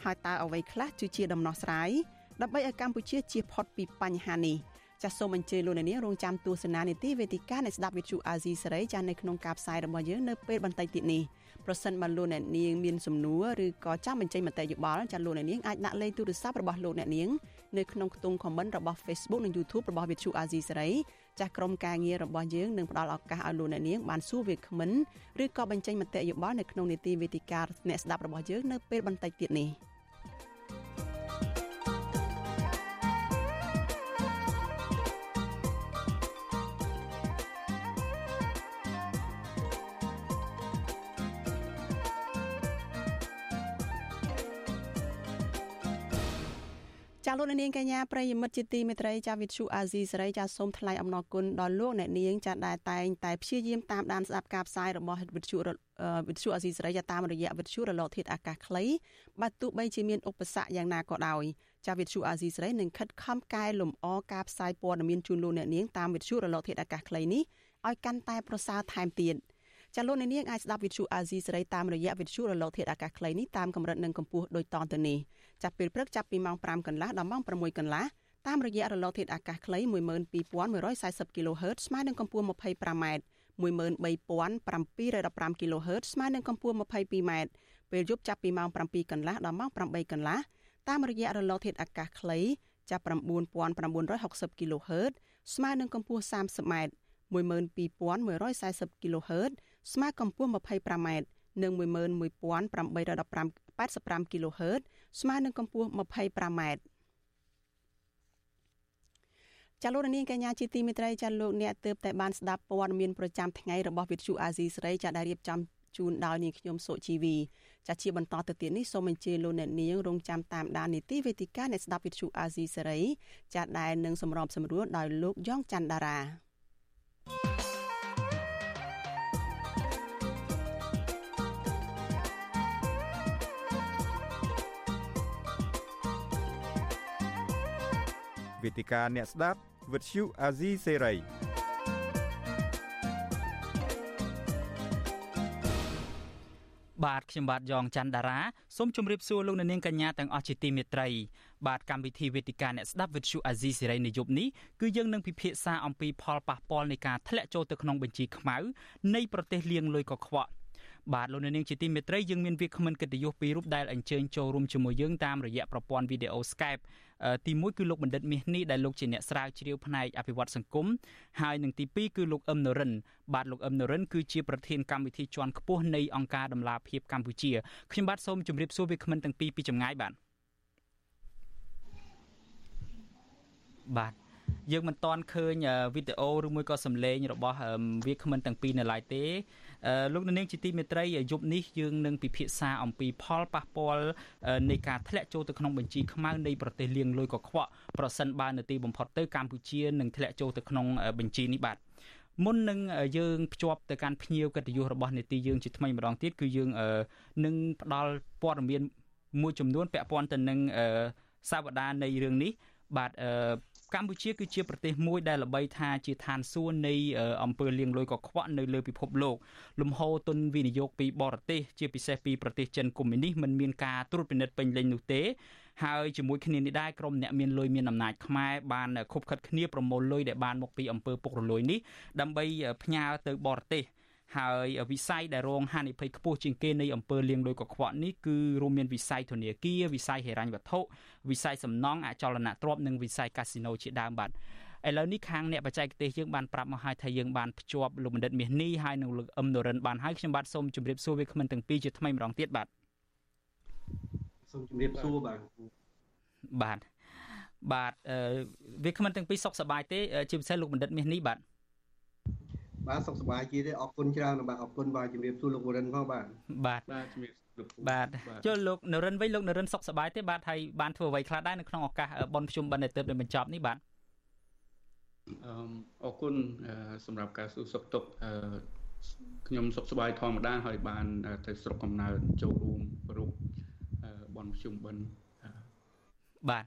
ហើយតើអ្វីខ្លះជាដំណោះស្រាយដើម្បីឲ្យកម្ពុជាជៀសផុតពីបញ្ហានេះ ចាសសូមអញ្ជើញលោកអ្នកនាងរងចាំទស្សនានីតិវេទិកានៃស្ដាប់វិទ្យុអាស៊ីសេរីចាស់នៅក្នុងការផ្សាយរបស់យើងនៅពេលបន្តិចទៀតនេះប្រសិនបើលោកអ្នកនាងមានសំណួរឬក៏ចង់បញ្ចេញមតិយោបល់ចាសលោកអ្នកនាងអាចដាក់លេខទូរស័ព្ទរបស់លោកអ្នកនាងនៅក្នុងខ្ទង់ comment របស់ Facebook និង YouTube របស់វិទ្យុអាស៊ីសេរីចាស់ក្រុមការងាររបស់យើងនឹងផ្ដល់ឱកាសឲ្យលោកអ្នកនាងបានសួរវាគ្មិនឬក៏បញ្ចេញមតិយោបល់នៅក្នុងនីតិវេទិកាអ្នកស្ដាប់របស់យើងនៅពេលបន្តិចទៀតនេះ។ លោកនាងកញ្ញាប្រិយមិត្តជាទីមេត្រីចាវិទ្យុអាស៊ីសេរីចាសូមថ្លែងអំណរគុណដល់លោកអ្នកនាងចាដែលតែងតែព្យាយាមតាមដានស្ដាប់ការផ្សាយរបស់វិទ្យុវិទ្យុអាស៊ីសេរីចាតាមរយៈវិទ្យុរលកធាតុអាកាសខ្លីបើទោះបីជាមានឧបសគ្គយ៉ាងណាក៏ដោយចាវិទ្យុអាស៊ីសេរីនឹងខិតខំកែលម្អការផ្សាយព័ត៌មានជូនលោកអ្នកនាងតាមវិទ្យុរលកធាតុអាកាសខ្លីនេះឲ្យកាន់តែប្រសើរថែមទៀត។ចាលោកអ្នកនាងអាចស្ដាប់វិទ្យុអាស៊ីសេរីតាមរយៈវិទ្យុរលកធាតុអាកាសខ្លីនេះតាមកម្រិតនិងកម្ពស់ដូចតទៅនេះ ចាប់ពេលព្រឹកចាប់ពីម៉ោង5កន្លះដល់ម៉ោង6កន្លះតាមរយៈរលកធាតុអាកាសខ្លី12140 kHz ស្មើនឹងកម្ពស់ 25m 13715 kHz ស្មើនឹងកម្ពស់ 22m ពេលយប់ចាប់ពីម៉ោង7កន្លះដល់ម៉ោង8កន្លះតាមរយៈរលកធាតុអាកាសខ្លីចាប់9960 kHz ស្មើនឹងកម្ពស់ 30m 12140 kHz ស្មើកម្ពស់ 25m និង11815 kHz ស្មើនឹងកម្ពស់ 25m ចាលោកនាងកញ្ញាជាទីមេត្រីចាលោកអ្នកទើបតែបានស្ដាប់ព័ត៌មានប្រចាំថ្ងៃរបស់វិទ្យុអាស៊ីសេរីចាដែលរៀបចំជូនដោយនាងខ្ញុំសុជីវីចាជាបន្តទៅទៀតនេះសូមអញ្ជើញលោកអ្នកនាងរងចាំតាមដាននីតិវេទិកានៃស្ដាប់វិទ្យុអាស៊ីសេរីចាដែលនឹងសម្របសម្រួលដោយលោកយ៉ងច័ន្ទដារា វេទិកាអ្នកស្ដាប់វិទ្យុអាស៊ីសេរីបាទខ្ញុំបាទយ៉ងច័ន្ទដារាសូមជម្រាបសួរលោកអ្នកនាងកញ្ញាទាំងអស់ជាទីមេត្រីបាទកម្មវិធីវេទិកាអ្នកស្ដាប់វិទ្យុអាស៊ីសេរីនៅយប់នេះគឺយើងនឹងពិភាក្សាអំពីផលប៉ះពាល់នៃការធ្លាក់ចូលទៅក្នុងបញ្ជីខ្មៅនៃប្រទេសលៀងលុយកខ្វក់បាទលោកនាងជាទីមេត្រីយើងមានវាគ្មិនកិត្តិយសពីររូបដែលអញ្ជើញចូលរួមជាមួយយើងតាមរយៈប្រព័ន្ធវីដេអូ Skype ទី1គឺលោកបណ្ឌិតមាសនេះដែលលោកជាអ្នកស្រាវជ្រាវផ្នែកអភិវឌ្ឍសង្គមហើយនឹងទី2គឺលោកអឹមនរិនបាទលោកអឹមនរិនគឺជាប្រធានកម្មវិធីជាន់ខ្ពស់នៃអង្គការដំឡាភិបកម្ពុជាខ្ញុំបាទសូមជម្រាបសួរវាគ្មិនទាំងពីរពីចម្ងាយបាទបាទយើងមិនទាន់ឃើញវីដេអូឬមួយក៏សំឡេងរបស់វាគ្មិនទាំងពីរនៅឡើយទេ លោកនាងជាទីមេត្រីយប់នេះយើងនឹងពិភាក្សាអំពីផលប៉ះពាល់នៃការធ្លាក់ចូលទៅក្នុងបញ្ជីខ្មៅនៃប្រទេសលៀងលុយកខ្វក់ប្រសិនបើនៅទីបំផុតទៅកម្ពុជានឹងធ្លាក់ចូលទៅក្នុងបញ្ជីនេះបាទមុននឹងយើងភ្ជាប់ទៅកាន់ភ្ញៀវកិត្តិយសរបស់នេតិយើងជាថ្មីម្ដងទៀតគឺយើងនឹងផ្ដល់ព័ត៌មានមួយចំនួនពាក់ព័ន្ធទៅនឹងសាវតានៃរឿងនេះបាទ កម្ពុជាគឺជាប្រទេសមួយដែលល្បីថាជាឋានសួគ៌នៃអំពើលាងលុយកខ្វក់នៅលើពិភពលោកលំហូរទុនវិនិយោគពីបរទេសជាពិសេសពីប្រទេសចិនកុម្មុយនីសមិនមានការត្រួតពិនិត្យពេញលេញនោះទេហើយជាមួយគ្នានេះដែរក្រុមអ្នកមានលុយមានអំណាចខ្មែរបានខົບខិតគ្នាប្រមូលលុយដែលបានមកពីអំពើពុករលួយនេះដើម្បីផ្ញើទៅបរទេស ហើយវិស័យដែលរងហានិភ័យខ្ពស់ជាងគេនៃអំពើលាងលុយកខ្វក់នេះគឺរួមមានវិស័យធនាគារវិស័យហិរញ្ញវត្ថុវិស័យសំណង់អចលនទ្រព្យនិងវិស័យកាស៊ីណូជាដើមបាទឥឡូវនេះខាងអ្នកបច្ចេកទេសយើងបានប្រាប់មកហើយថាយើងបានភ្ជាប់លោកបណ្ឌិតមាសនេះហើយនឹងលោកអឹមនរិនបានហើយខ្ញុំបាទសូមជម្រាបសួរវាគ្មិនទាំងពីរជាថ្មីម្ដងទៀតបាទសូមជម្រាបសួរបាទបាទបាទវាគ្មិនទាំងពីរសុខសប្បាយទេជាពិសេសលោកបណ្ឌិតមាសនេះបាទ បាទសុខសប្បាយជាទេអរគុណច្រើនបាទអរគុណបាទជំរាបសួរលោកនរិនផងបាទបាទបាទជំរាបបាទចុះលោកនរិនវិញលោកនរិនសុខសប្បាយទេបាទហើយបានធ្វើអ្វីខ្លះដែរនៅក្នុងឱកាសបុណ្យភ្ជុំបិណ្ឌដែលទើបតែបញ្ចប់នេះបាទអឺអរគុណសម្រាប់ការសួរសុខទុក្ខខ្ញុំសុខសប្បាយធម្មតាហើយបានទៅស្រុកកំណើតចូលរួមរូបបនភ្ជុំបិណ្ឌបាទ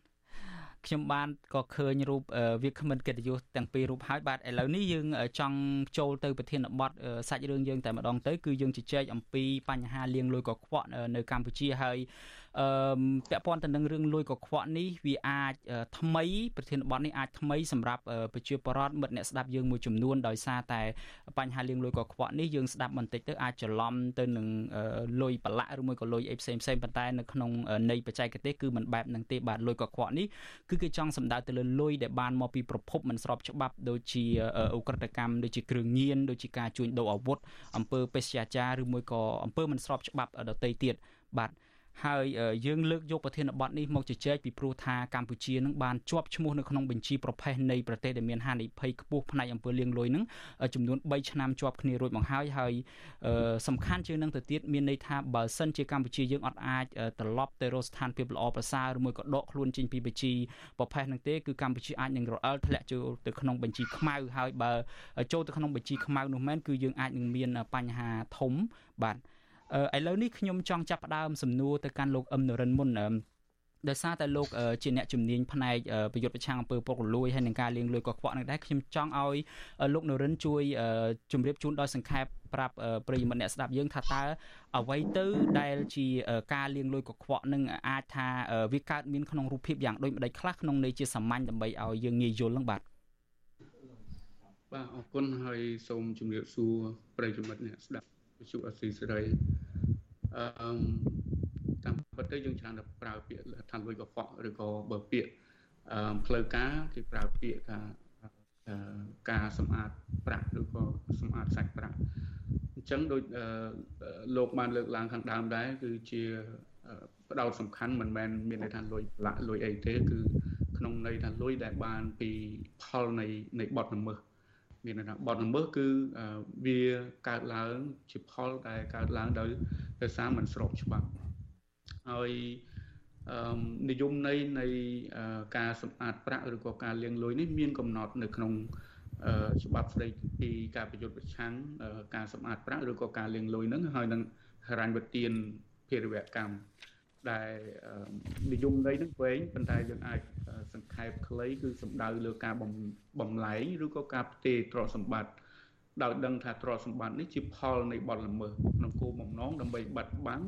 ខ្ញុំបានក៏ឃើញរូបវាគ្មិនកិត្តិយសទាំងពីររូបហើយបាទឥឡូវនេះយើងចង់ចូលទៅប្រធានបទសាច់រឿងយើងតែម្ដងទៅគឺយើងជជែកអំពីបញ្ហាលៀងលួយកខ្វក់នៅកម្ពុជាហើយ អឺពាក់ព័ន្ធទៅនឹងរឿងលួយកខ្វក់នេះវាអាចថ្មីប្រធានបទនេះអាចថ្មីសម្រាប់ប្រជាពលរដ្ឋមិត្តអ្នកស្ដាប់យើងមួយចំនួនដោយសារតែបញ្ហាលៀងលួយកខ្វក់នេះយើងស្ដាប់បន្តិចទៅអាចច្រឡំទៅនឹងលុយប្រឡាក់ឬមួយក៏លុយអីផ្សេងផ្សេងប៉ុន្តែនៅក្នុងន័យបច្ចេកទេសគឺមិនបែបនឹងទេបាទលុយកខ្វក់នេះគឺគេចង់សម្ដៅទៅលើលុយដែលបានមកពីប្រភពមិនស្របច្បាប់ដូចជាអ ுக ្រិតកម្មដូចជាគ្រឿងញៀនដូចជាការជួញដូរអាវុធអំពើបេសកចារឬមួយក៏អំពើមិនស្របច្បាប់ដទៃទៀតបាទ ហើយយើងលើកយកប្រធានបទនេះមកជជែកពីព្រោះថាកម្ពុជានឹងបានជាប់ឈ្មោះនៅក្នុងបញ្ជីប្រភេទនៃប្រទេសដែលមានហានិភ័យខ្ពស់ផ្នែកអំពើលាងលុយនឹងចំនួន3ឆ្នាំជាប់គ្នារួចមកហើយហើយសំខាន់ជាងនឹងទៅទៀតមានន័យថាបើសិនជាកម្ពុជាយើងអត់អាចត្រឡប់ទៅរកស្ថានភាពល្អប្រសើរឬមួយក៏ដកខ្លួនចេញពីបញ្ជីប្រភេទនឹងទេគឺកម្ពុជាអាចនឹងរអិលធ្លាក់ចូលទៅក្នុងបញ្ជីខ្មៅហើយបើចូលទៅក្នុងបញ្ជីខ្មៅនោះមែនគឺយើងអាចនឹងមានបញ្ហាធំបាទ ឥឡូវនេះខ្ញុំចង់ចាប់ផ្ដើមសំណួរទៅកាន់លោកអឹមនរិនមុនដោយសារតែលោកជាអ្នកជំនាញផ្នែកប្រយុទ្ធប្រឆាំងអំពើពុករលួយហើយនឹងការលាងលុយកខ្វក់នឹងដែរខ្ញុំចង់ឲ្យលោកនរិនជួយជម្រាបជូនដោយសង្ខេបប្រាប់ប្រិយមិត្តអ្នកស្ដាប់យើងថាតើអ្វីទៅដែលជាការលាងលុយកខ្វក់នឹងអាចថាវាកើតមានក្នុងរូបភាពយ៉ាងដូចម្ដេចខ្លះក្នុងន័យជាសាមញ្ញដើម្បីឲ្យយើងងាយយល់នឹងបាទបាទអរគុណហើយសូមជម្រាបសួរប្រិយមិត្តអ្នកស្ដាប់ វិទ្យុអស៊ីសេរីអឺតាមពិតទៅយើងច្រើនតែប្រើពាក្យថាលុយកខ្វក់ឬក៏បើពាក្យអឺផ្លូវការគេប្រើពាក្យថាការសម្អាតប្រាក់ឬក៏សម្អាតសាច់ប្រាក់អញ្ចឹងដូចលោកបានលើកឡើងខាងដើមដែរគឺជាផ្ដោតសំខាន់មិនមែនមានន័យថាលុយលាក់លុយអីទេគឺក្នុងន័យថាលុយដែលបានពីផលនៃនៃបទល្មើស មានន័យថាបទល្មើសគឺវាកើតឡើងជាផលដែលកើតឡើងដោយដោយសារមិនស្របច្បាប់ហើយនិយមន័យនៃការសម្អាតប្រាក់ឬក៏ការលាងលុយនេះមានកំណត់នៅក្នុងច្បាប់ស្តីពីការប្រយុទ្ធប្រឆាំងការសម្អាតប្រាក់ឬក៏ការលាងលុយហ្នឹងហើយនឹងហិរញ្ញវទានភារវកម្ម ដែលនិយមន័យនឹងវែងប៉ុន្តែយើងអាចសង្ខេបខ្លីគឺសំដៅលើការបំលែងឬក៏ការផ្ទេរទ្រព្យសម្បត្តិដោយដឹងថាទ្រព្យសម្បត្តិនេះជាផលនៃបទល្មើសក្នុងគោលបំណងដើម្បីបាត់បង់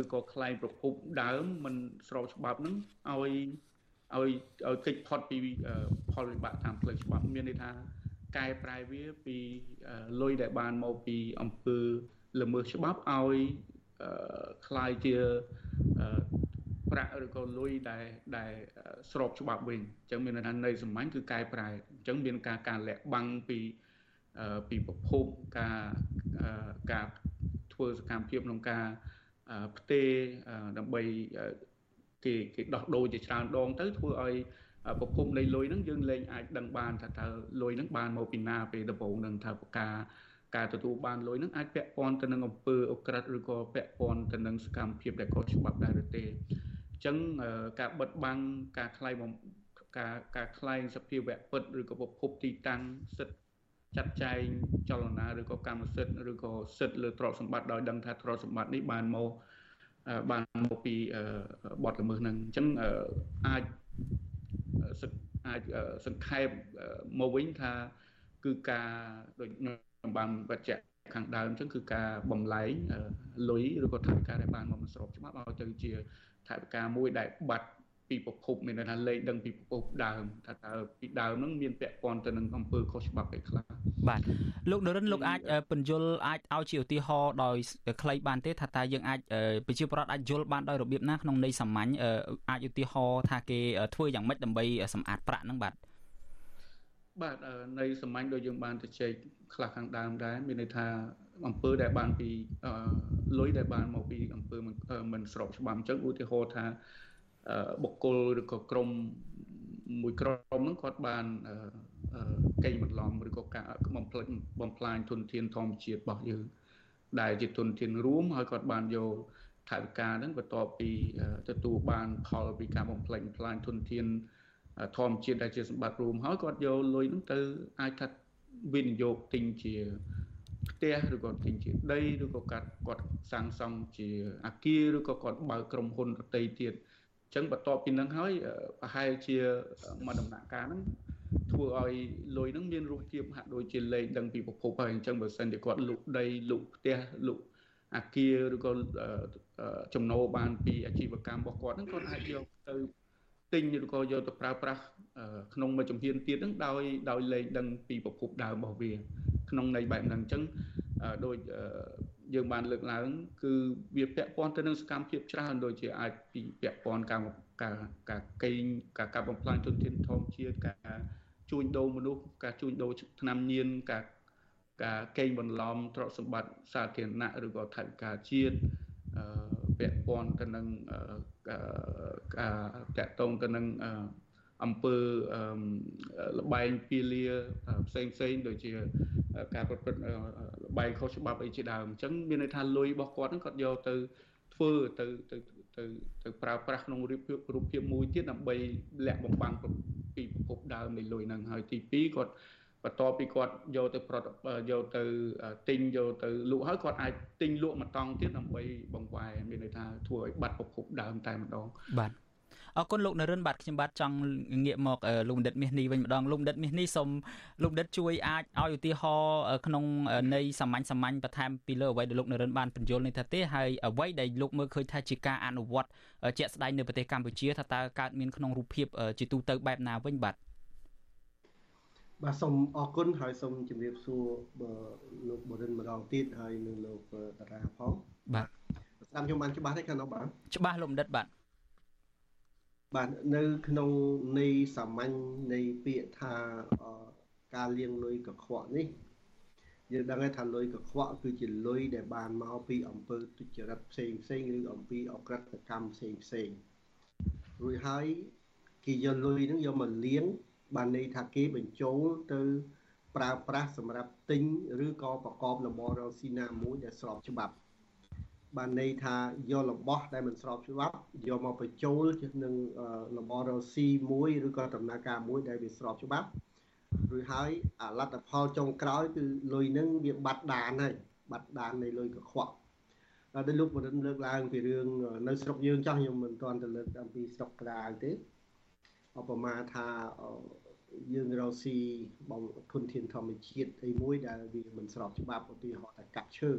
ឬក៏ខ្លែងប្រភពដើមមិនស្របច្បាប់នឹងឲ្យឲ្យឲ្យគេចផុតពីផលវិបាកតាមផ្លូវច្បាប់មានន័យថាកែប្រែវាពីលុយដែលបានមកពីអង្គើល្មើសច្បាប់ឲ្យ คล้ายជាប្រាក់ឬក៏លុយដែលដែលស្របច្បាប់វិញអញ្ចឹងមានន័យថានៃសម្ាញ់គឺកែប្រែអញ្ចឹងមានការការលាក់បាំងពីពីប្រភពការការធ្វើសកម្មភាពក្នុងការផ្ទេរដើម្បីគេគេដោះដូរជាច្រើនដងទៅធ្វើឲ្យប្រភពនៃលុយហ្នឹងយើងលែងអាចដឹងបានថាតើលុយហ្នឹងបានមកពីណាពេលដំបូងនឹងថាប្រការ ការទទួលបានលុយនឹងអាចពាក់ព័ន្ធទៅនឹងអំពើអក្រិតឬក៏ពាក់ព័ន្ធទៅនឹងសកម្មភាពដែលខុសច្បាប់ដែរឬទេអញ្ចឹងការបិទបាំងការខ្លែងការការខ្លែងសភាវៈពិតឬក៏ប្រភពទីតាំងសិទ្ធិចាត់ចែងចលនាឬក៏កម្មសិទ្ធិឬក៏សិទ្ធិលើទ្រព្យសម្បត្តិដោយដឹងថាទ្រព្យសម្បត្តិនេះបានមកបានមកពីបទល្មើសហ្នឹងអញ្ចឹងអាចអាចសង្ខេបមកវិញថាគឺការដូច ខ្ញុំបានបញ្ជាក់ខាងដើមអញ្ចឹងគឺការបំលែងលុយឬក៏ថវិកាដែលបានមកមិនស្របច្បាប់ឲ្យទៅជាថវិកាមួយដែលបាត់ពីប្រភពមានន័យថាលេខដឹងពីប្រភពដើមថាតើពីដើមហ្នឹងមានពាក់ព័ន្ធទៅនឹងអង្គើខុសច្បាប់អីខ្លះបាទលោកនរិនលោកអាចបញ្យលអាចឲ្យជាឧទាហរណ៍ដោយខ្លីបានទេថាតើយើងអាចប្រជាប្រដ្ឋអាចយល់បានដោយរបៀបណាក្នុងន័យសាមញ្ញអាចឧទាហរណ៍ថាគេធ្វើយ៉ាងម៉េចដើម្បីសម្អាតប្រាក់ហ្នឹងបាទ បាទនៅសាមញ្ញដូចយើងបានទៅជែកខ្លះខាងដើមដែរមានន័យថាអង្គើដែលបានពីលុយដែលបានមកពីអង្គើមិនស្របច្បាប់អញ្ចឹងឧទាហរណ៍ថាបុគ្គលឬក៏ក្រុមមួយក្រុមហ្នឹងគាត់បានកេងបន្លំឬក៏ការបំផ្លិចបំផ្លាញទុនធានធម្មជាតិរបស់យើងដែលជាទុនធានរួមហើយគាត់បានយកថវិកាហ្នឹងបន្ទាប់ពីទទួលបានផលពីការបំផ្លិចបំផ្លាញទុនធានធ ម្មជាតិដែលជាសម្បត្តិរួមហើយគាត់យកលុយហ្នឹងទៅអាចថាវិនិយោគទិញជាផ្ទះឬក៏ទិញជាដីឬក៏គាត់គាត់សាងសង់ជាអាគារឬក៏គាត់បើកក្រុមហ៊ុនដទៃទៀតចឹងបន្ទាប់ពីនឹងហើយប្រហែលជាមួយដំណាក់កាលហ្នឹងធ្វើឲ្យលុយហ្នឹងមានរសជាតិហាក់ដូចជាលេខដឹងពីប្រភពហើយអញ្ចឹងបើសិនជាគាត់លុកដីលុកផ្ទះលុកអាគារឬក៏ចំណូលបានពីអាជីវកម្មរបស់គាត់ហ្នឹងគាត់អាចយកទៅ ទិញឬក៏យកទៅប្រើប្រាស់ក្នុងមួយជំហានទៀតហ្នឹងដោយដោយលេខដឹងពីប្រភពដើមរបស់វា ក្នុងន័យបែបហ្នឹងអញ្ចឹងដោយយើងបានលើកឡើង គឺវាពាក់ព័ន្ធទៅនឹងសកម្មភាពច្រើនដូចជាអាចពីពាក់ព័ន្ធការការការកេងការកាប់បំផ្លាញទុនធានធម្មជាតិការជួញដូរមនុស្សការជួញដូរថ្នាំញៀនការការកេងបន្លំទ្រព្យសម្បត្តិសាធារណៈឬក៏ថវិកាជាតិពាក់ព័ន្ធទៅនឹងការ តាក់ទងទៅនឹងអំពើលបែងពីលាផ្សេងផ្សេងដូចជាការប្រព្រឹត្តលបែងខុសច្បាប់អីជាដើមអញ្ចឹងមានន័យថាលុយរបស់គាត់ហ្នឹងគាត់យកទៅធ្វើទៅទៅទៅទៅប្រើប្រាស់ក្នុងរូបភាពរូបភាពមួយទៀតដើម្បីលាក់បំបាំងពីប្រភពដើមនៃលុយហ្នឹងហើយទី2គាត់ បន្ទាប់ពីគាត់យកទៅប្រយកទៅទិញយកទៅលក់ហើយគាត់អាចទិញលក់មកតង់ទៀតដើម្បីបង្វែរមានន័យថាធ្វើឲ្យបាត់ប្រភពដើមតែម្ដងបាទអរគុណលោកនរិនបាទខ្ញុំបាទចង់ងាកមកលោកបណ្ឌិតមាសនេះវិញម្ដងលោកបណ្ឌិតមាសនេះសូមលោកបណ្ឌិតជួយអាចឲ្យឧទាហរណ៍ក្នុងន័យសាមញ្ញសាមញ្ញបន្ថែមពីលើអ្វីដែលលោកនរិនបានបញ្យល់នេះថាទេហើយអ្វីដែលលោកមើលឃើញថាជាការអនុវត្តជាក់ស្ដែងនៅប្រទេសកម្ពុជាថាតើកើតមានក្នុងរូបភាពជាទូទៅបែបណាវិញបាទ បាទសូមអរគុណហើយសូមជម្រាបសួរលោកបរិនម្ដងទៀតហើយនឹងលោកតារាផងបាទស្ដាប់ខ្ញុំបានច្បាស់ទេខាងនោះបាទច្បាស់លោកបណ្ឌិតបាទបាទនៅក្នុងនៃសាមញ្ញនៃពាក្យថាការលាងលុយកខ្វក់នេះយើងដឹងថាលុយកខ្វក់គឺជាលុយដែលបានមកពីអំពើទុច្ចរិតផ្សេងផ្សេងឬអំពីអក្រិតកម្មផ្សេងផ្សេងរួចហើយគេយកលុយហ្នឹងយកមកលាង បានន័យថាគេបញ្ចូលទៅប្រើប្រាស់សម្រាប់ទិញឬក៏ប្រកបរបររកស៊ីណាមួយដែលស្របច្បាប់បានន័យថាយករបស់ដែលមិនស្របច្បាប់យកមកបញ្ចូលនឹងរបររស៊ីមួយឬក៏ដំណើរការមួយដែលវាស្របច្បាប់រួចហើយអាលទ្ធផលចុងក្រោយគឺលុយនឹងវាបាត់ដានហើយបាត់ដាននៃលុយកខ្វក់ដល់ដូចលោកបរិនលើកឡើងពីរឿងនៅស្រុកយើងចាស់ខ្ញុំមិនទាន់ទៅលើកអំពីស្រុកក្រៅទេឧបមាថា យើងរកស៊ីបងធនធានធម្មជាតិអីមួយដែលវាមិនស្របច្បាប់ឧទាហរណ៍ថាកាប់ឈើ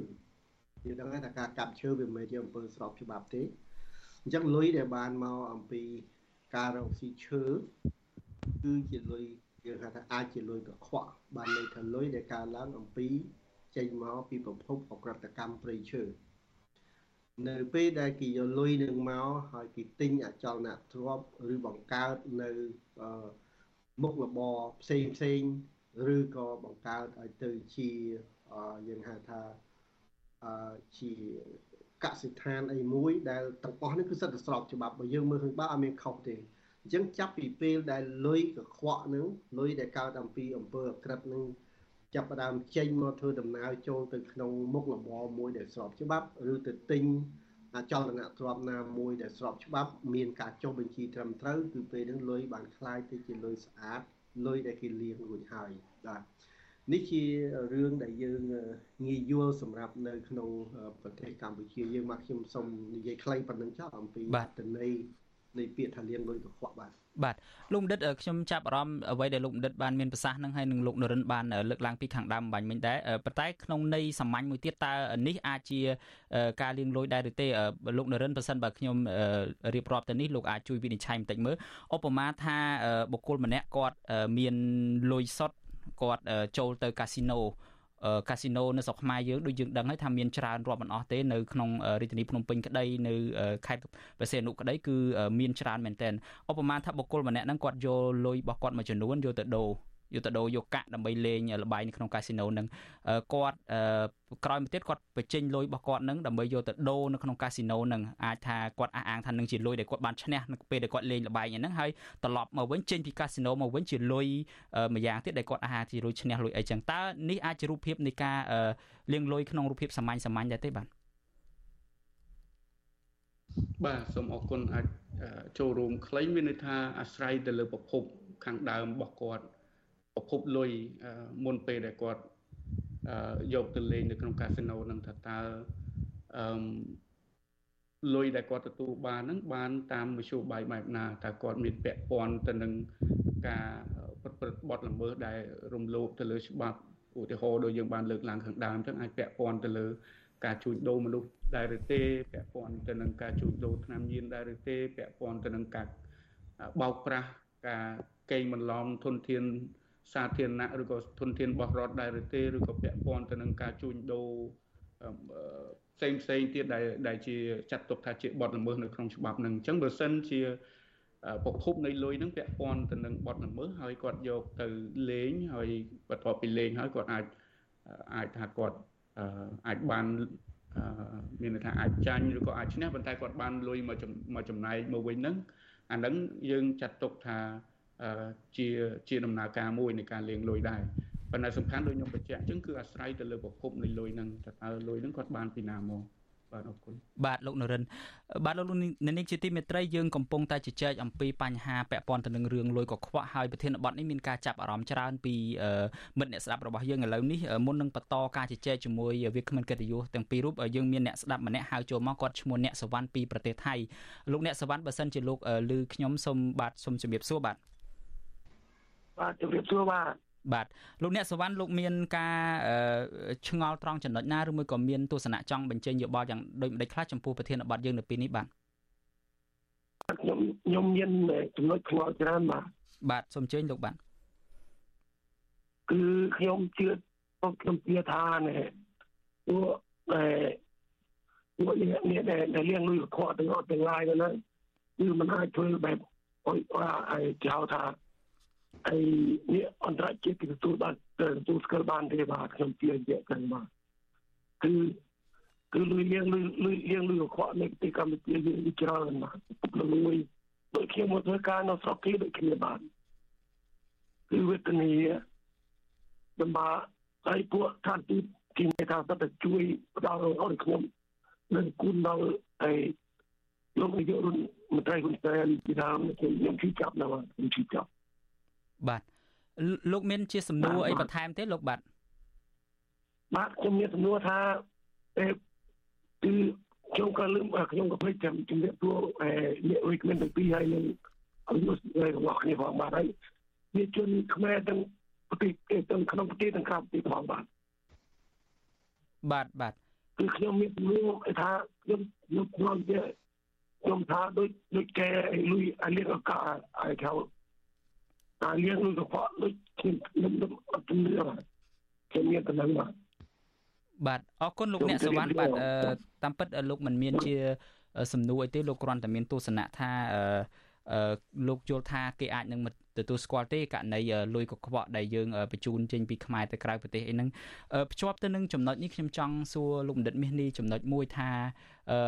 យើងដឹងថាការកាប់ឈើវាមិនមែនជាអំពើស្របច្បាប់ទេអញ្ចឹងលុយដែលបានមកអំពីការរកស៊ីឈើគឺជាលុយយើងហៅថាអាចជាលុយកខ្វក់បានន័យថាលុយដែលកើតឡើងអំពីចេញមកពីប្រភពអក្រិតកម្មព្រៃឈើនៅពេលដែលគេយកលុយនឹងមកហើយគេទិញអចលនទ្រព្យឬបង្កើតនៅ មុខរបរផ្សេងផ្សេងឬក៏បង្កើតឲ្យទៅជាយើងហៅថាជាកសិដ្ឋានអីមួយដែលទាំងអស់នេះគឺសិតតែស្របច្បាប់បើយើងមើលឃើញបើអត់មានខុសទេអញ្ចឹងចាប់ពីពេលដែលលុយកខ្វក់នឹងលុយដែលកើតអំពីអំពើអក្រិតនឹងចាប់ផ្ដើមចេញមកធ្វើដំណើរចូលទៅក្នុងមុខរបរមួយដែលស្របច្បាប់ឬទៅទិញអ ចលនទ្រព្យណាមួយដែលស្របច្បាប់មានការចុះបញ្ជីត្រឹមត្រូវគឺពេលហ្នឹងលុយបានคล้ายទៅជាលុយស្អាតលុយដែលគេលាងរួចហើយបាទនេះជារឿងដែលយើងងាយយល់សម្រាប់នៅក្នុងប្រទេសកម្ពុជាយើងមកខ្ញុំសូមនិយាយខ្លីប៉ុណ្្នឹងចោះអំពីបទន័យ នៃពាក្យថាលាងលុយកខ្វក់បាទ បាទលោកបណ្ឌិតខ្ញុំចាប់អារម្មណ៍អ្វីដែលលោកបណ្ឌិតបានមានប្រសាសន៍នឹងហើយនឹងលោកនរិនបានលើកឡើងពីខាងដើមបាញ់មិញដែរប៉ុន្តែក្នុងន័យសាមញ្ញមួយទៀតតើនេះអាចជាការលាងលុយដែរឬទេលោកនរិនប្រសិនបើខ្ញុំរៀបរាប់ទៅនេះលោកអាចជួយវិនិច្ឆ័យបន្តិចមើលឧបមាថាបុគ្គលម្នាក់គាត់មានលុយសុទ្ធគាត់ចូលទៅកាស៊ីណូ កាស៊ីណូនៅស្រុកខ្មែរយើងដូចយើងដឹងហើយថាមានច្រើនរាប់មិនអស់ទេនៅក្នុងរាជធានីភ្នំពេញក្តីនៅខេត្តព្រះសីហនុក្តីគឺមានច្រើនមែនទែនឧបមាថាបុគ្គលម្នាក់ហ្នឹងគាត់យកលុយរបស់គាត់មួយចំនួនយកទៅដូរ យកទៅដូរយកកាក់ដើម្បីលេងល្បែងនៅក្នុងកាស៊ីណូនឹងគាត់ក្រោយមកទៀតគាត់បញ្ចេញលុយរបស់គាត់នឹងដើម្បីយកទៅដូរនៅក្នុងកាស៊ីណូនឹងអាចថាគាត់អះអាងថានឹងជាលុយដែលគាត់បានឈ្នះនៅពេលដែលគាត់លេងល្បែងហ្នឹងហើយត្រឡប់មកវិញចេញពីកាស៊ីណូមកវិញជាលុយមួយយ៉ាងទៀតដែលគាត់អះអាងជាលុយឈ្នះលុយអីចឹងតើនេះអាចជារូបភាពនៃការលាងលុយក្នុងរូបភាពសាមញ្ញសាមញ្ញដែរទេបាទបាទសូមអរគុណអាចចូលរួមខ្លីមានន័យថាអាស្រ័យទៅលើប្រភពខាងដើមរបស់គាត់ ប្រភពលុយមុនពេលដែលគាត់យកទៅលេងនៅក្នុងកាស៊ីណូនឹងថាតើអឺលុយដែលគាត់ទទួលបានហ្នឹងបានតាមមធ្យោបាយបែបណាតើគាត់មានពាក់ព័ន្ធទៅនឹងការប្រព្រឹត្តបទល្មើសដែលរំលោភទៅលើច្បាប់ឧទាហរណ៍ដូចយើងបានលើកឡើងខាងដើមចឹងអាចពាក់ព័ន្ធទៅលើការជួញដូរមនុស្សដែរឬទេពាក់ព័ន្ធទៅនឹងការជួញដូរថ្នាំញៀនដែរឬទេពាក់ព័ន្ធទៅនឹងការបោកប្រាស់ការ កេងបន្លំធនធាន សាធារណៈឬក៏ធនធានរបស់រដ្ឋដែរឬទេឬក៏ពាក់ព័ន្ធទៅនឹងការជួញដូរផ្សេងផ្សេងទៀតដែលដែលជាចាត់ទុកថាជាបទល្មើសនៅក្នុងច្បាប់នឹងអញ្ចឹងបើសិនជាប្រភពនៃលុយហ្នឹងពាក់ព័ន្ធទៅនឹងបទល្មើសហើយគាត់យកទៅលេងហើយបន្ទាប់ពីលេងហើយគាត់អាចអាចថាគាត់អាចបានមានន័យថាអាចចាញ់ឬក៏អាចឈ្នះប៉ុន្តែគាត់បានលុយមកមកចំណែកមកវិញហ្នឹងអាហ្នឹងយើងចាត់ទុកថា ជាជាដំណើរការមួយនៃការលាងលុយដែរប៉ុន្តែសំខាន់ដូចខ្ញុំបញ្ជាក់អញ្ចឹងគឺអាស្រ័យទៅលើប្រភពនៃលុយហ្នឹងតើលុយហ្នឹងគាត់បានពីណាមកបាទអរគុណបាទលោកនរិនបាទលោកនាងជាទីមេត្រីយើងកំពុងតែជជែកអំពីបញ្ហាពាក់ព័ន្ធទៅនឹងរឿងលុយកខ្វក់ហើយប្រធានបទនេះមានការចាប់អារម្មណ៍ច្រើនពីមិត្តអ្នកស្ដាប់របស់យើងឥឡូវនេះមុននឹងបន្តការជជែកជាមួយវាគ្មិនកិត្តិយសទាំងពីររូបយើងមានអ្នកស្ដាប់ម្នាក់ហៅចូលមកគាត់ឈ្មោះអ្នកសវណ្ណពីប្រទេសថៃលោកអ្នកសវណ្ណបើសិនជាលោកឮខ្ញុំសូមបាទសូមជម្រាបសួរបាទ បាទជម្រាបសួរបាទបាទលោកអ្នកសវណ្ណលោកមានការឆ្ងល់ត្រង់ចំណុចណាឬមួយក៏មានទស្សនៈចង់បញ្ចេញយោបល់យ៉ាងដូចម្ដេចខ្លះចំពោះប្រធានបទយើងនៅពេលនេះបាទខ្ញុំខ្ញុំមានចំណុចឆ្ងល់ច្រើនបាទបាទសូមអញ្ជើញលោកបាទគឺខ្ញុំជឿខ្ញុំជឿថានេះពួកអឺពួកនេះនេះដែលលៀងលុយកខ្វក់ទាំងអស់ទាំងឡាយទៅហ្នឹងគឺมันអាចធ្វើបែបអុយអីចោលថា ហើយនេះអន្តរជាតិគេទទួលបានទទួលស្គាល់បានទេបាទខ្ញុំជឿជាក់ចឹងបាទគឺគឺលុយលៀងលុយលុយលៀងលុយខកនៅប្រទេសកម្ពុជាយើងច្រើនបាទពុកលុយដូចខ្ញុំមកធ្វើការនៅស្រុកគេដូចគ្នាបាទគឺវេទនាដំណាហើយពួកខាងទីគេមានការទៅជួយផ្ដល់ឲ្យខ្ញុំនឹងគុណដល់ឯលោកនាយករដ្ឋមន្ត្រីហ៊ុនសែនពីដើមខ្ញុំជិះចាប់នៅខ្ញុំជិះចាប់ បាទលោកមានជាសំណួរអីបន្ថែមទេលោកបាទបាទខ្ញុំមានសំណួរថាអេគឺខ្ញុំក៏លឹមខ្ញុំក៏ភ្លេចចាំជំរាបសួរអេអ្នក recommend ទាំងពីរហើយនឹងឲ្យមករបស់គ្នាផងបាទហើយវាជនខ្មែរទាំងប្រទេសទាំងក្នុងប្រទេសទាំងក្រៅប្រទេសផងបាទបាទបាទគឺខ្ញុំមានសំណួរថាខ្ញុំខ្ញុំខ្ញុំខ្ញុំថាដូចដូចកែលុយអាលៀកឱកាសឲ្យเขาអាលៀងនឹងកខ្វក់ដូចខ្ញុំខ្ញុំអត់ជំនឿបាទខ្ញុំមានតំណែងបាទបាទអរគុណលោកអ្នកសវណ្ណបាទតាមពិតលោកមិនមានជា សំណួរអីទេលោកគ្រាន់តែមានទស្សនៈថាអឺលោកយល់ថាគេអាចនឹងទទួលស្គាល់ទេករណីលុយកខ្វក់ដែលយើងបញ្ជូនចេញពីខ្មែរទៅក្រៅប្រទេសអីហ្នឹងភ្ជាប់ទៅនឹងចំណុចនេះខ្ញុំចង់សួរលោកបណ្ឌិតមាសនេះចំណុចមួយថាអឺ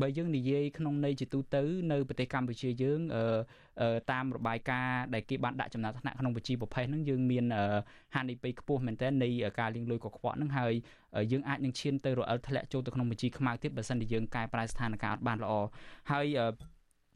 បើយើងនិយាយក្នុងន័យជាទូទៅនៅប្រទេសកម្ពុជាយើងតាមរបាយការណ៍ដែលគេបានដាក់ចំណាត់ថ្នាក់ក្នុងវិជីប្រភេទហ្នឹងយើងមានហានិភ័យខ្ពស់មែនទែននៃការលាងលុយកខ្វក់ហ្នឹងហើយយើងអាចនឹងឈានទៅរអិលធ្លាក់ចូលទៅក្នុងវិជីខ្មៅទៀតបើសិនជាយើងកែប្រែស្ថានភាពអត់បានល្អហើយ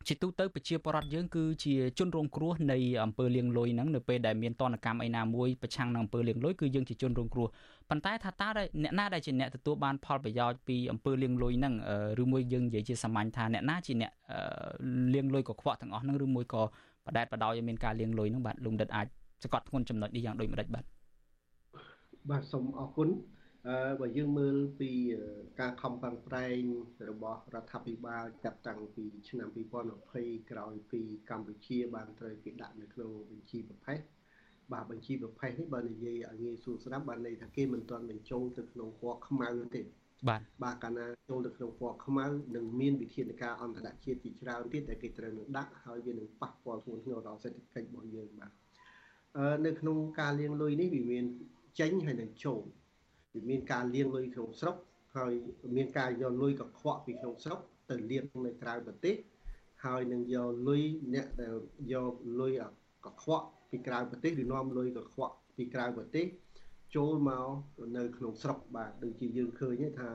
ជាទូទៅប្រជាពលរដ្ឋយើងគឺជាជនរងគ្រោះនៃអំពើលាងលុយហ្នឹងនៅពេលដែលមានតនកម្មឯណាមួយប្រឆាំងនឹងអំពើលាងលុយគឺយើងជាជនរងគ្រោះ ប៉ុន្តែថាតើអ្នកណាដែលជាអ្នកទទួលបានផលប្រយោជន៍ពីអំពើលាងលុយហ្នឹងឬមួយយើងនិយាយជាសាមញ្ញថាអ្នកណាជាអ្នកលាងលុយកខ្វក់ទាំងអស់ហ្នឹងឬមួយក៏បដែតបដោយឲ្យមានការលាងលុយហ្នឹងបាទលោកដិតអាចសកត់ធ្ងន់ចំណុចនេះយ៉ាងដូចម្ដេចបាទបាទសូមអរគុណអឺបើយើងមើលពីការខំប្រឹងប្រែងរបស់រដ្ឋាភិបាលចាប់តាំងពីឆ្នាំ2020ក្រោយពីកម្ពុជាបានត្រូវគេដាក់នៅក្នុងបញ្ជីប្រភេទ បាទបញ្ជីប្រភេទនេះបើនិយាយឲ្យងាយស្រួលស្ដាប់បានន័យថាគេមិនទាន់បញ្ចូលទៅក្នុងពណ៌ខ្មៅទេបាទបាទកាលណាចូលទៅក្នុងពណ៌ខ្មៅនឹងមានវិធានការអន្តរជាតិជាច្រើនទៀតដែលគេត្រូវនឹងដាក់ហើយវានឹងប៉ះពាល់ធ្ងន់ធ្ងរដល់សេដ្ឋកិច្ចរបស់យើងបាទអឺនៅក្នុងការលាងលុយនេះវាមានចេញហើយនឹងចូលវាមានការលាងលុយក្នុងស្រុកហើយមានការយកលុយកខ្វក់ពីក្នុងស្រុកទៅលាងនៅក្រៅប្រទេសហើយនឹងយកលុយអ្នកដែលយកលុយកខ្វក់ ពីក្រៅប្រទេសឬនាំលុយកខ្វក់ពីក្រៅប្រទេសចូលមកនៅក្នុងស្រុកបាទដូចជាយើងឃើញថា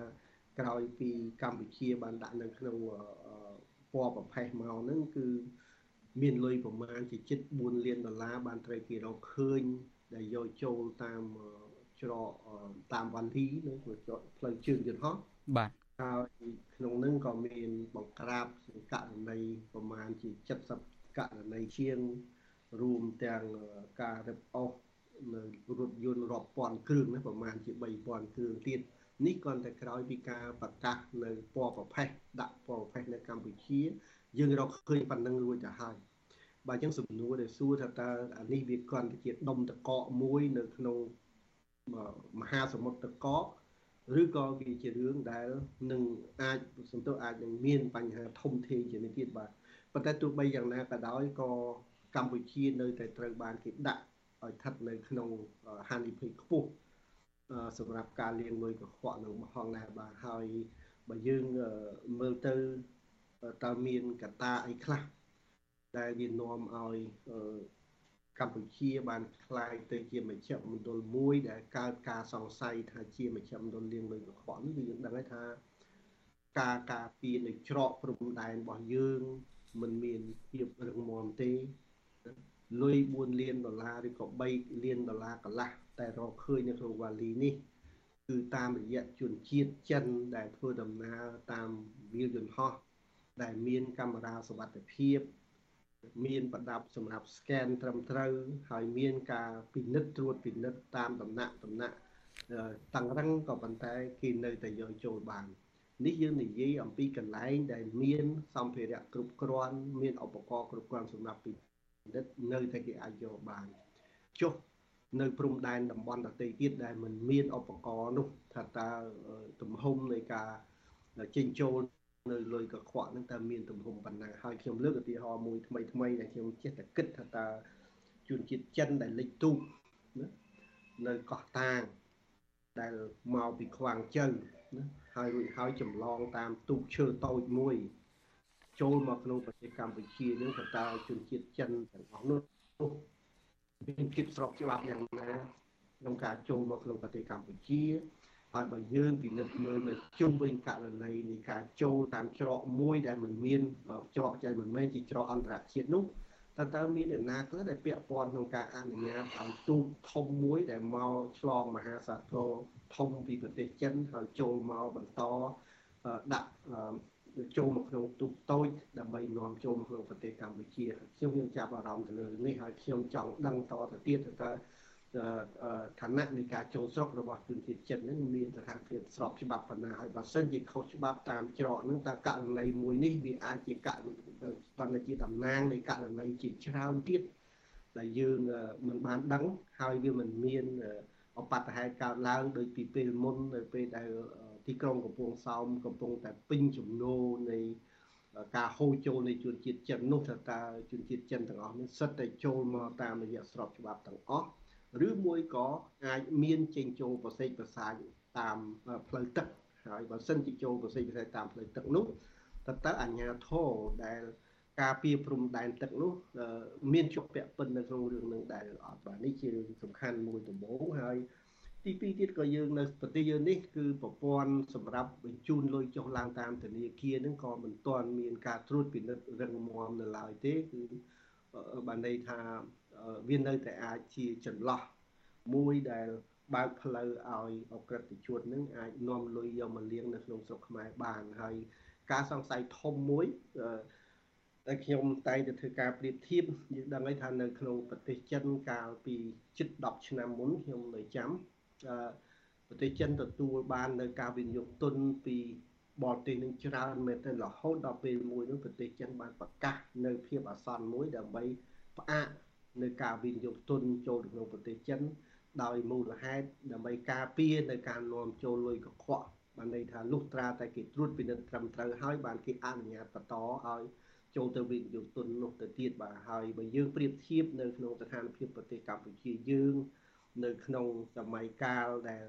ក្រោយពីកម្ពុជាបានដាក់នៅក្នុងពណ៌ប្រផេះមកហ្នឹងគឺមានលុយប្រមាណជាជិត4លានដុល្លារបានត្រូវគេរកឃើញ ដែលយកចូលតាមច្រកតាមវ៉ាន់ធីនៅផ្លូវជើងយន្តហោះបាទហើយក្នុងនឹងក៏មានបង្ក្រាបករណីប្រមាណជា70ករណីជាង រួមទាំងការរឹបអូសនៅរថយន្តរាប់ពាន់គ្រឿងណាប្រមាណជា3000គ្រឿងទៀតនេះគ្រាន់តែក្រោយពីការប្រកាសនៅពណ៌ប្រផេះដាក់ពណ៌ប្រផេះនៅកម្ពុជា យើងរកឃើញប៉ុណ្ណឹងរួចទៅហើយបើអញ្ចឹងសំណួរដែលសួរថាតើអានេះវាគ្រាន់តែជាដុំតកកមួយនៅក្នុងមហាសមុទ្រតកកឬក៏វាជារឿងដែលនឹងអាចសន្ទុះអាចនឹងមានបញ្ហាធំធេងជានេះទៀតបាទប៉ុន្តែទោះបីយ៉ាងណាក៏ដោយក៏ កម្ពុជានៅតែត្រូវបានគេដាក់ឲ្យស្ថិតនៅក្នុងហានិភ័យខ្ពស់សម្រាប់ការលាងលុយកខ្វក់នឹងមហងដែរបាទហើយបើយើងមើលទៅតើមានកត្តាអីខ្លះដែលវានាំឲ្យកម្ពុជាបានคล้ายទៅជាមជ្ឈមណ្ឌលមួយដែលកើតការសង្ស័យថាជាមជ្ឈមណ្ឌលលាងលុយកខ្វក់នេះគឺយើងដឹងហើយថាការការពារនៅច្រកព្រំដែនរបស់យើងមិនមានភាពរឹងមាំទេ លុយ4លានដុល្លារឬក៏3លានដុល្លារកន្លះតែរកឃើញនៅក្នុងវ៉ាលីនេះគឺតាមរយៈជនជាតិចិនដែលធ្វើដំណើរតាមវាលយន្តហោះដែលមានកាមេរ៉ាសុវត្ថិភាពមានប្រដាប់សម្រាប់ scan ត្រឹមត្រូវហើយមានការពិនិត្យត្រួតពិនិត្យតាមដំណាក់ដំណាក់តឹងរឹងក៏ប៉ុន្តែគេនៅតែយកចូលបាននេះយើងនិយាយអំពីកន្លែងដែលមានសម្ភារៈគ្រប់គ្រាន់មានឧបករណ៍គ្រប់គ្រាន់សម្រាប់ពិ និត្យនៅតែគេអាចយកបានចុះនៅព្រំដែនតំបន់ដទៃទៀតដែលมันមានឧបករណ៍នោះថាតើទំហំនៃការចេញចូលនៅលុយកខ្វក់ហ្នឹងតើមានទំហំប៉ុណ្ណាហើយខ្ញុំលើកឧទាហរណ៍មួយថ្មីថ្មីដែលខ្ញុំចេះតែគិតថាតើជនជាតិចិនដែលលិចទូកណានៅកោះតាងដែលមកពីខ្វាងជើណាហើយរួចហើយចម្លងតាមទូកឈើតូចមួយ ចូលមកក្នុងប្រទេសកម្ពុជានឹងតើជនជាតិចិនទាំងអស់នោះមានគិតស្របច្បាប់យ៉ាងណាក្នុងការចូលមកក្នុងប្រទេសកម្ពុជាហើយបើយើងពិនិត្យមើលនៅជុំវិញករណីនៃការចូលតាមច្រកមួយដែលមិនមានច្រកដែលមិនមែនជាច្រកអន្តរជាតិនោះតើតើមានអ្នកណាខ្លះដែលពាក់ព័ន្ធក្នុងការអនុញ្ញាតឲ្យទូកធំមួយដែលមកឆ្លងមហាសាគរធំពីប្រទេសចិនហើយចូលមកបន្តដាក់ ចូលមកក្នុងទូកតូចដើម្បីនាំចូលមកក្នុងប្រទេសកម្ពុជាខ្ញុំខ្ញុំចាប់អារម្មណ៍ទៅលើនេះហើយខ្ញុំចង់ដឹងតទៅទៀតថាឋានៈនៃការចូលស្រុករបស់ជនជាតិចិនហ្នឹងមានស្ថានភាពស្របច្បាប់ប៉ុណ្ណាហើយបើសិនជាខុសច្បាប់តាមច្រកហ្នឹងតើករណីមួយនេះវាអាចជាករណីបណ្ឌជាតំណាងនៃករណីជាច្រើនទៀតដែលយើងមិនបានដឹងហើយវាមិនមានអបតហេតុកើតឡើងដោយពីពេលមុននៅពេលដែល ទីក្រុងកំពង់សោមកំពុងតែពេញចំនួននៃការហូរចូលនៃជនជាតិចិននោះថាតើជនជាតិចិនទាំងអស់នេះសិតតែចូលមកតាមរយៈស្របច្បាប់ទាំងអស់ឬមួយក៏អាចមានចេញចូលប្រសេកប្រសាយតាមផ្លូវទឹកហើយបើសិនជាចូលប្រសេកប្រសាយតាមផ្លូវទឹកនោះតើតើអញ្ញាធរដែលការពីព្រំដែនទឹកនោះមានជាប់ពាក់ពិននៅក្នុងរឿងនឹងដែលអត់បាទនេះជារឿងសំខាន់មួយដំបូងហើយ ទី2ទៀតក៏យើងនៅប្រទេសយើងនេះគឺប្រព័ន្ធសម្រាប់បញ្ជូនលុយចុះឡើងតាមធនាគារហ្នឹងក៏មិនទាន់មានការត្រួតពិនិត្យរឹងមាំនៅឡើយទេគឺបានន័យថាវានៅតែអាចជាចន្លោះមួយដែលបើកផ្លូវឲ្យអក្រិតជននឹងអាចនាំលុយយកមកលាងនៅក្នុងស្រុកខ្មែរបានហើយការសង្ស័យធំមួយតែខ្ញុំតែងតែធ្វើការប្រៀបធៀបយើងដឹងហើយថានៅក្នុងប្រទេសចិនកាលពីជិត10ឆ្នាំមុនខ្ញុំនៅចាំ ប្រទេសចិនទទួលបាននៅការវិនិយោគទុនពីបរទេសនឹងច្រើនមែនទែនរហូតដល់ពេលមួយនោះប្រទេសចិនបានប្រកាសនៅភាពអាសន្នមួយដើម្បីផ្អាកនៅការវិនិយោគទុនចូលក្នុងប្រទេសចិនដោយមូលហេតុដើម្បីការពារនៅការនាំចូលលុយកខ្វក់បានន័យថាលុះត្រាតែគេត្រួតពិនិត្យត្រឹមត្រូវហើយបានគេអនុញ្ញាតបន្តឲ្យចូលទៅវិនិយោគទុននោះទៅទៀតបាទហើយបើយើងប្រៀបធៀបនៅក្នុងស្ថានភាពប្រទេសកម្ពុជាយើង នៅក្នុងសម័យកាលដែល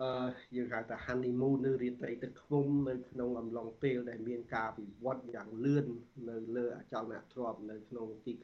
អឺយើងហៅថា honeymoon នៅរាត្រីទឹកឃុំនៅក្នុងអំឡុងពេលដែលមានការវិវត្តយ៉ាងលឿននៅលើអចលនទ្រព្យនៅក្នុងទី